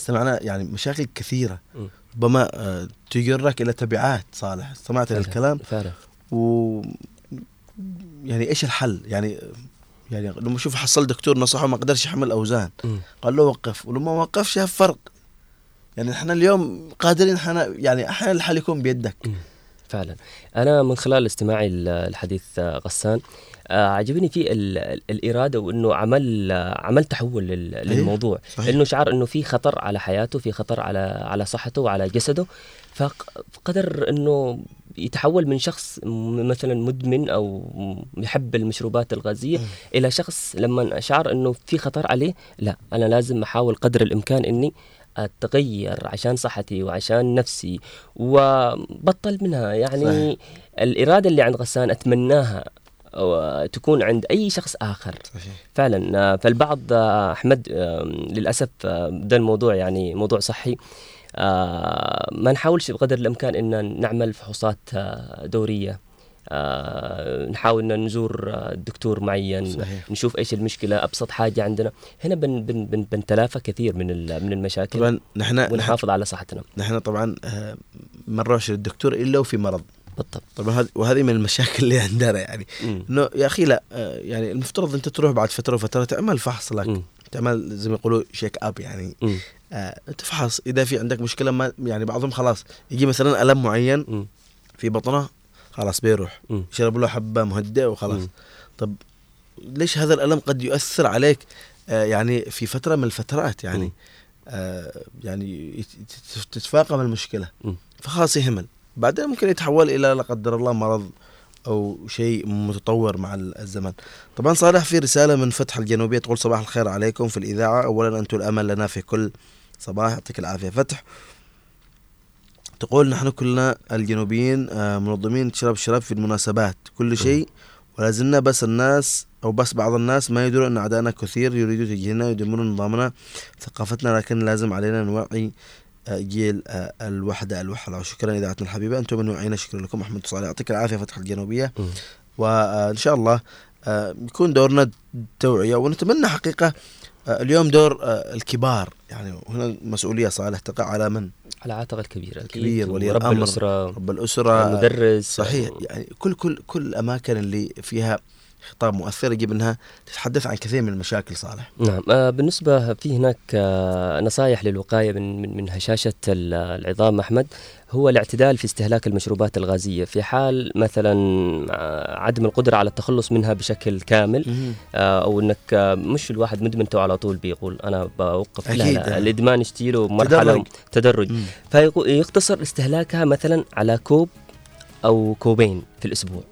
استمعنا يعني مشاكل كثيرة. ربما آه، تجرك إلى تبعات صالح. استمعت فعلا، للكلام فعلا. و يعني إيش الحل؟ يعني يعني لما أشوف حصل دكتور نصحه ما قدرش يحمل أوزان. م. قال له وقف. ولما وقف شاف فرق. يعني إحنا اليوم قادرين إحنا يعني أحيانا الحل يكون بيدك. فعلا. أنا من خلال استماعي الحديث آه، غسان آه، عجبني فيه ال- ال- الإرادة وإنه عمل عمل تحول لل- للموضوع صحيح. إنه شعر إنه في خطر على حياته في خطر على على صحته وعلى جسده فق- فقدر إنه يتحول من شخص مثلا مدمن أو يحب المشروبات الغازية إلى شخص لما شعر إنه في خطر عليه لا أنا لازم أحاول قدر الإمكان إني أتغير عشان صحتي وعشان نفسي وبطل منها يعني صحيح. الإرادة اللي عند غسان أتمناها تكون عند أي شخص آخر. صحيح. فعلا آه، فالبعض آه، أحمد آه، للأسف آه، ده الموضوع يعني موضوع صحي. آه، ما نحاولش بقدر الإمكان إن نعمل فحوصات آه، دورية. آه، نحاول إن نزور آه، دكتور معين صحيح. نشوف إيش المشكلة أبسط حاجة عندنا. هنا بن بن بن بنتلافى كثير من من المشاكل طبعا نحن ونحافظ على صحتنا. نحن طبعا آه، ما نروحش للدكتور إلا وفي مرض. بالضبط طبعا هذه وهذه من المشاكل اللي عندنا يعني. إنه يا أخي لا آه، يعني المفترض أنت تروح بعد فترة وفترة تعمل فحص لك مم. تعمل زي ما يقولوا شيك اب يعني. آه تفحص إذا في عندك مشكلة ما يعني بعضهم خلاص يجي مثلا ألم معين مم. في بطنه خلاص بيروح. يشرب له حبة مهدئه وخلاص. طب ليش هذا الألم قد يؤثر عليك آه يعني في فترة من الفترات يعني. آه يعني تتفاقم المشكلة. فخلاص يهمل بعدين ممكن يتحول إلى لا قدر الله مرض أو شيء متطور مع ال- الزمن. طبعا صالح في رسالة من فتح الجنوبية تقول صباح الخير عليكم في الإذاعة. اولا أنتم الأمل لنا في كل صباح. يعطيك العافية. فتح تقول نحن كلنا الجنوبيين آه، منظمين شرب شراب في المناسبات. كل شيء. ولا زلنا بس الناس أو بس بعض الناس ما يدرون أن أعدائنا كثير يريدوا تجهيلنا ويدمرون نظامنا ثقافتنا لكن لازم علينا نوعي جيل آه، الوحدة الوحده وشكرا اذاعتنا الحبيبة. أنتم من وعينا شكرا لكم أحمد صالح. يعطيك العافية فتح الجنوبية. وان شاء الله آه، يكون دورنا توعية. ونتمنى حقيقة آه، اليوم دور آه، الكبار. يعني هنا مسؤولية صالح تقع على من؟ على عاتق الكبير الكبير ولي ورب الأمر الأسرة رب الأسرة. المدرس. صحيح. يعني كل كل كل الأماكن اللي فيها خطاب مؤثر يجب إنها تتحدث عن كثير من المشاكل صالح. نعم. آه، بالنسبة في هناك آه، نصائح للوقاية من من, ال- العظام أحمد. هو الاعتدال في استهلاك المشروبات الغازية. في حال مثلا آه، عدم القدرة على التخلص منها بشكل كامل أو أنك مش الواحد مدمن تو على طول بيقول أنا بوقف. لا أكيد. لا الإدمان يشتيله مرحلة تدرج. تدرج. فيقتصر استهلاكها مثلا على كوب أو كوبين في الأسبوع.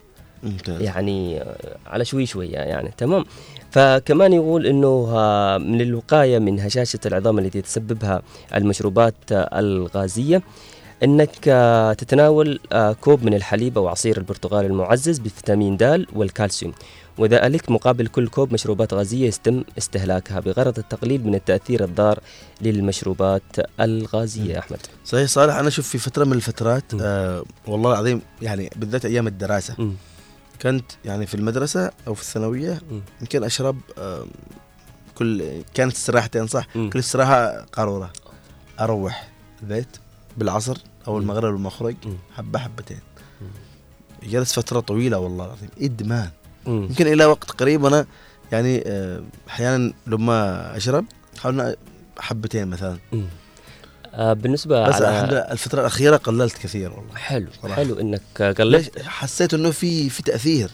ممتاز. يعني على شوي شوية يعني تمام؟ فكمان يقول إنه آه، من الوقاية من هشاشة العظام التي تسببها المشروبات آه، الغازية إنك آه، تتناول كوب من الحليب أو عصير البرتقال المعزز بفيتامين د والكالسيوم. وذلك مقابل كل كوب مشروبات غازية يتم استهلاكها بغرض التقليل من التأثير الضار للمشروبات الغازية. يا أحمد. صحيح صالح أنا أشوف في فترة من الفترات آه والله العظيم يعني بالذات أيام الدراسة م. كنت يعني في المدرسة أو في الثانوية يمكن أشرب آه كل كانت استراحتين صح؟ م. كل استراحة قاروره أروح البيت بالعصر أو المغرب المخرج حبة حبتين. جلس فترة طويلة والله العظيم إدمان. مم. يمكن إلى وقت قريب أنا يعني أحيانا لما أشرب احاول إن حبتين مثلا. بالنسبة بس على الحمد لله الفترة الأخيرة قللت كثير والله. حلو صراحة. حلو إنك قللت. حسيت إنه في في تأثير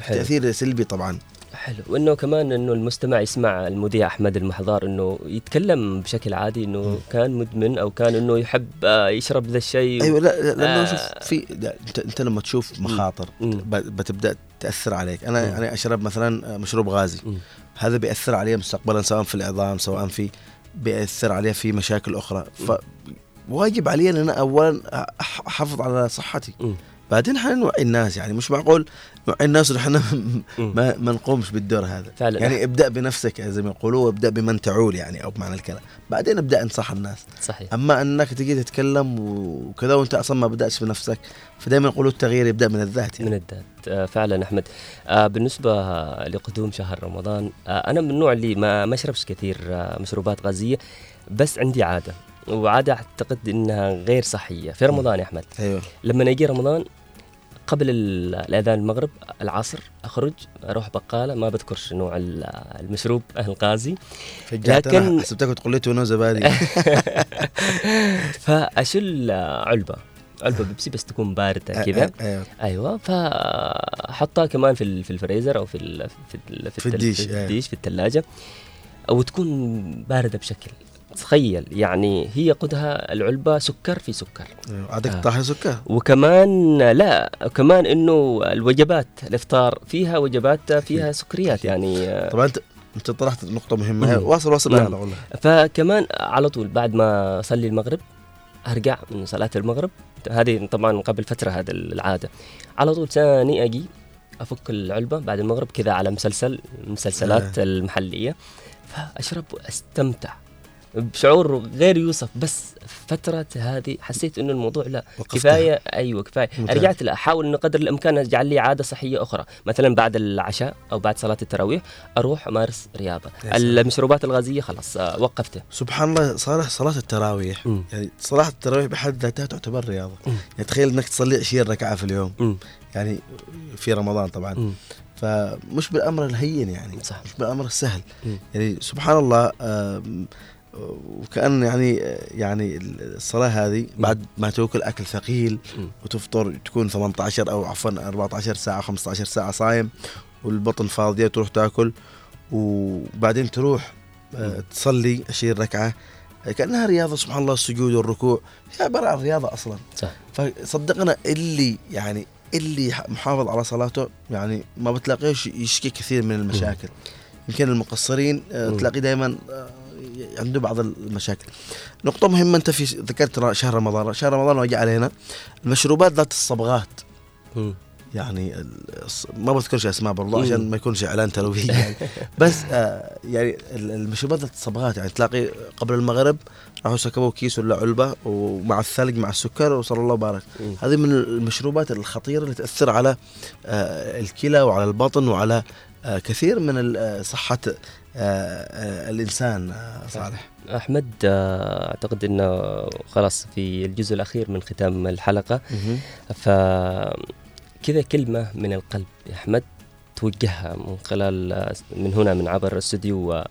حلو. تأثير سلبي طبعا. حلو. وإنه كمان إنه المستمع يسمع المذيع أحمد المحضار إنه يتكلم بشكل عادي إنه كان مدمن أو كان إنه يحب آه، يشرب ذا الشيء أيوه لا لا- لأنه آه، شوف في لا، أنت أنت لما تشوف مخاطر ب- بتبدأ تأثر عليك. أنا أنا أشرب مثلا مشروب غازي. هذا بيأثر علي مستقبلا سواء في العظام سواء في بيأثر علي في مشاكل أخرى. فواجب علي أن أنا اولا أح- أحافظ على صحتي. بعدين إحنا نوعي الناس يعني مش معقول نوعي الناس ونحن ما, ما نقومش بالدور هذا. فعلا. يعني ابدأ بنفسك زي ما يقولوا وابدأ بمن تعول يعني أو بمعنى الكلام. بعدين ابدأ انصح الناس. صحيح. أما إنك تجي تتكلم وكذا وأنت أصلا ما بدأتش بنفسك فدائما يقولوا التغيير يبدأ من الذات يعني. من الذات. آه، فعلا أحمد. آه، بالنسبة لقدوم شهر رمضان آه، أنا من النوع اللي ما ما أشربش كثير مشروبات غازية بس عندي عادة. وعادة أعتقد إنها غير صحية في رمضان يا أحمد. أيوه. لما يجي رمضان قبل ال- الأذان المغرب العصر أخرج أروح بقالة ما بذكرش نوع ال- المشروب الغازي فجأت أنا حسبتك تقول لي تونه زبادي. فأشل علبة. علبة بيبسي بس تكون باردة كذا أيوة. أيوه. فاحطها كمان في في الفريزر أو في ال في ال في الديش، في أيوة. الديش في الثلاجه وتكون باردة بشكل تخيل يعني هي قدها العلبة سكر في سكر. أيوة. عندك طاحن سكر. وكمان لا كمان إنه الوجبات الإفطار فيها وجبات فيها سكريات يعني طبعا انت أنت طرحت نقطة مهمة. مم. واصل واصل نعم. والله. فكمان على طول بعد ما أصلي المغرب أرجع من صلاة المغرب. هذه طبعا قبل فترة هذا العادة. على طول ثاني أجي أفك العلبة بعد المغرب كذا على مسلسل مسلسلات آه. المحلية. فأشرب وأستمتع. بشعور غير يوصف بس فترة هذه حسيت إنه الموضوع لا وقفتها. كفاية أيوه كفاية ممتاز. رجعت لا أحاول إنه قدر الإمكان اجعل لي عادة صحية أخرى مثلا بعد العشاء أو بعد صلاة التراويح أروح أمارس رياضة. المشروبات الغازية خلاص آه، وقفتها سبحان الله صالح صلاة التراويح مم. يعني صلاة التراويح بحد ذاتها تعتبر رياضة يعني تخيل إنك تصلي 20 ركعة في اليوم مم. يعني في رمضان طبعا مم. فمش بالأمر الهين يعني صح. مش بالأمر السهل مم. يعني سبحان الله آم، وكأن يعني يعني الصلاة هذه بعد ما تأكل أكل ثقيل. وتفطر تكون 18 أو عفوا 14 ساعة 15 ساعة صايم والبطن فاضية تروح تأكل وبعدين تروح آه، تصلي 20 ركعة آه، كأنها رياضة سبحان الله السجود والركوع هي عبارة عن رياضة أصلا. صح. فصدقنا اللي يعني اللي محافظ على صلاته يعني ما بتلاقيش يشكي كثير من المشاكل. يمكن المقصرين آه،. تلاقي دائما عنده بعض المشاكل. نقطة مهمة أنت في ذكرت شهر رمضان. شهر رمضان وجاء علينا. المشروبات ذات الصبغات. يعني ما بذكرش أسماء برضو مم. عشان ما يكونش إعلان ترويجي يعني. بس آه يعني ال- المشروبات ذات الصبغات. يعني تلاقي قبل المغرب راحوا سكبوا كيس ولا علبة ومع الثلج مع السكر وصلى الله وبارك. هذه من المشروبات الخطيرة اللي تأثر على آه الكلى وعلى البطن وعلى آه كثير من آه، صحة الإنسان آه، صالح. أحمد آه، أعتقد إنه خلاص في الجزء الأخير من ختام الحلقة. ف كذا كلمة من القلب يا أحمد توجهها من خلال آه، من هنا من عبر الاستوديو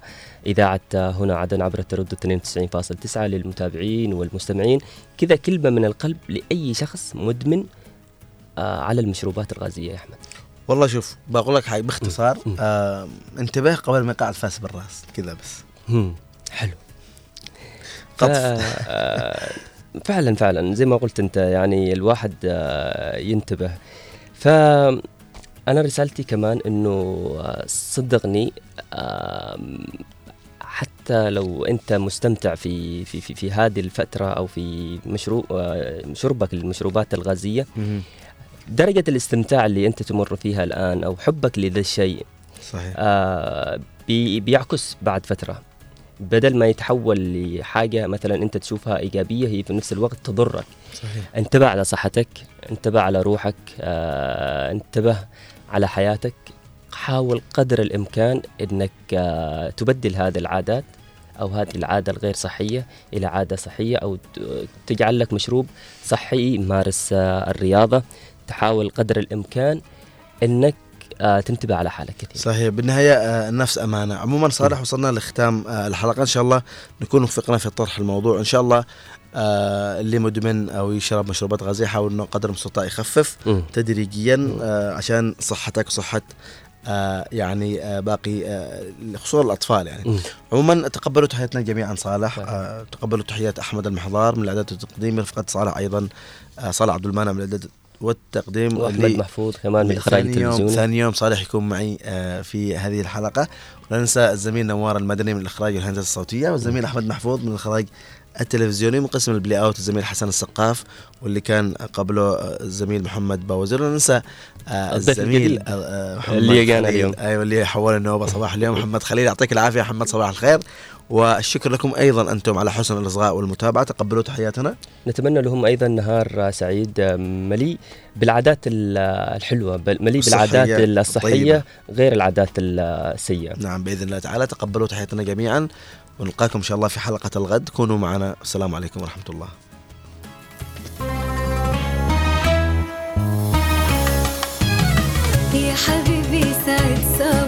اذاعه آه، هنا عدن عبر التردد 92.9 للمتابعين والمستمعين. كذا كلمة من القلب لأي شخص مدمن آه، على المشروبات الغازية يا أحمد. والله شوف بقول لك حاجة باختصار آه انتبه قبل ما يقع الفاس بالراس كذا بس. حلو. قطف. آه، فعلا فعلا زي ما قلت أنت يعني الواحد آه، ينتبه. ف أنا رسالتي كمان إنه آه، صدقني حتى لو أنت مستمتع في في في, في هذه الفترة أو في مشروب شربك للمشروبات الغازية درجة الاستمتاع اللي أنت تمر فيها الآن أو حبك لذا الشيء صحيح. آه بي بيعكس بعد فترة. بدل ما يتحول لحاجة مثلا أنت تشوفها إيجابية هي في نفس الوقت تضرك. صحيح. انتبه على صحتك انتبه على روحك آه انتبه على حياتك. حاول قدر الإمكان أنك آه تبدل هذه العادات أو هذه العادة الغير صحية إلى عادة صحية أو ت- تجعل لك مشروب صحي مارس آه الرياضة. تحاول قدر الإمكان أنك آه تنتبه على حالك كثير. صحيح. بالنهاية آه، النفس أمانة. عموما صالح وصلنا لختام آه، الحلقة. إن شاء الله نكون وفقنا في طرح الموضوع. إن شاء الله آه، اللي مدمن أو يشرب مشروبات غازية يحاول إنه قدر المستطاع يخفف مم. تدريجيا آه، عشان صحتك وصحة آه، يعني آه، باقي آه، خصوصا الأطفال يعني. عموما تقبلوا تحياتنا جميعا صالح. آه، تقبلوا تحيات أحمد المحضار من الإعداد والتقديم رفقة صالح أيضا. آه، صالح عبد المانع من الإعداد والتقديم اللي- محفوظ كمان من يوم التلفزيوني ثاني يوم صالح يكون معي آه، في هذه الحلقة. ولا ننسى الزميل نوار المدني من الإخراج والهندسة الصوتية والزميل أحمد محفوظ من الإخراج التلفزيوني من قسم البلاي أوت الزميل حسن السقاف واللي كان قبله آه، الزميل محمد باوزير. ولا ننسى آه، الزميل محمد اللي جانا. اليوم. أيوه اللي حول النوبة صباح اليوم. محمد خليل يعطيك العافية. محمد صباح الخير. والشكر لكم أيضا أنتم على حسن الاصغاء والمتابعة. تقبلوا تحياتنا. نتمنى لهم أيضا نهار سعيد مليء بالعادات ال- الحلوة مليء الصحية بالعادات. الصحية غير العادات السيئة. نعم بإذن الله تعالى. تقبلوا تحياتنا جميعا. ونلقاكم إن شاء الله في حلقة الغد. كونوا معنا. السلام عليكم ورحمة الله. يا حبيبي سعد صباح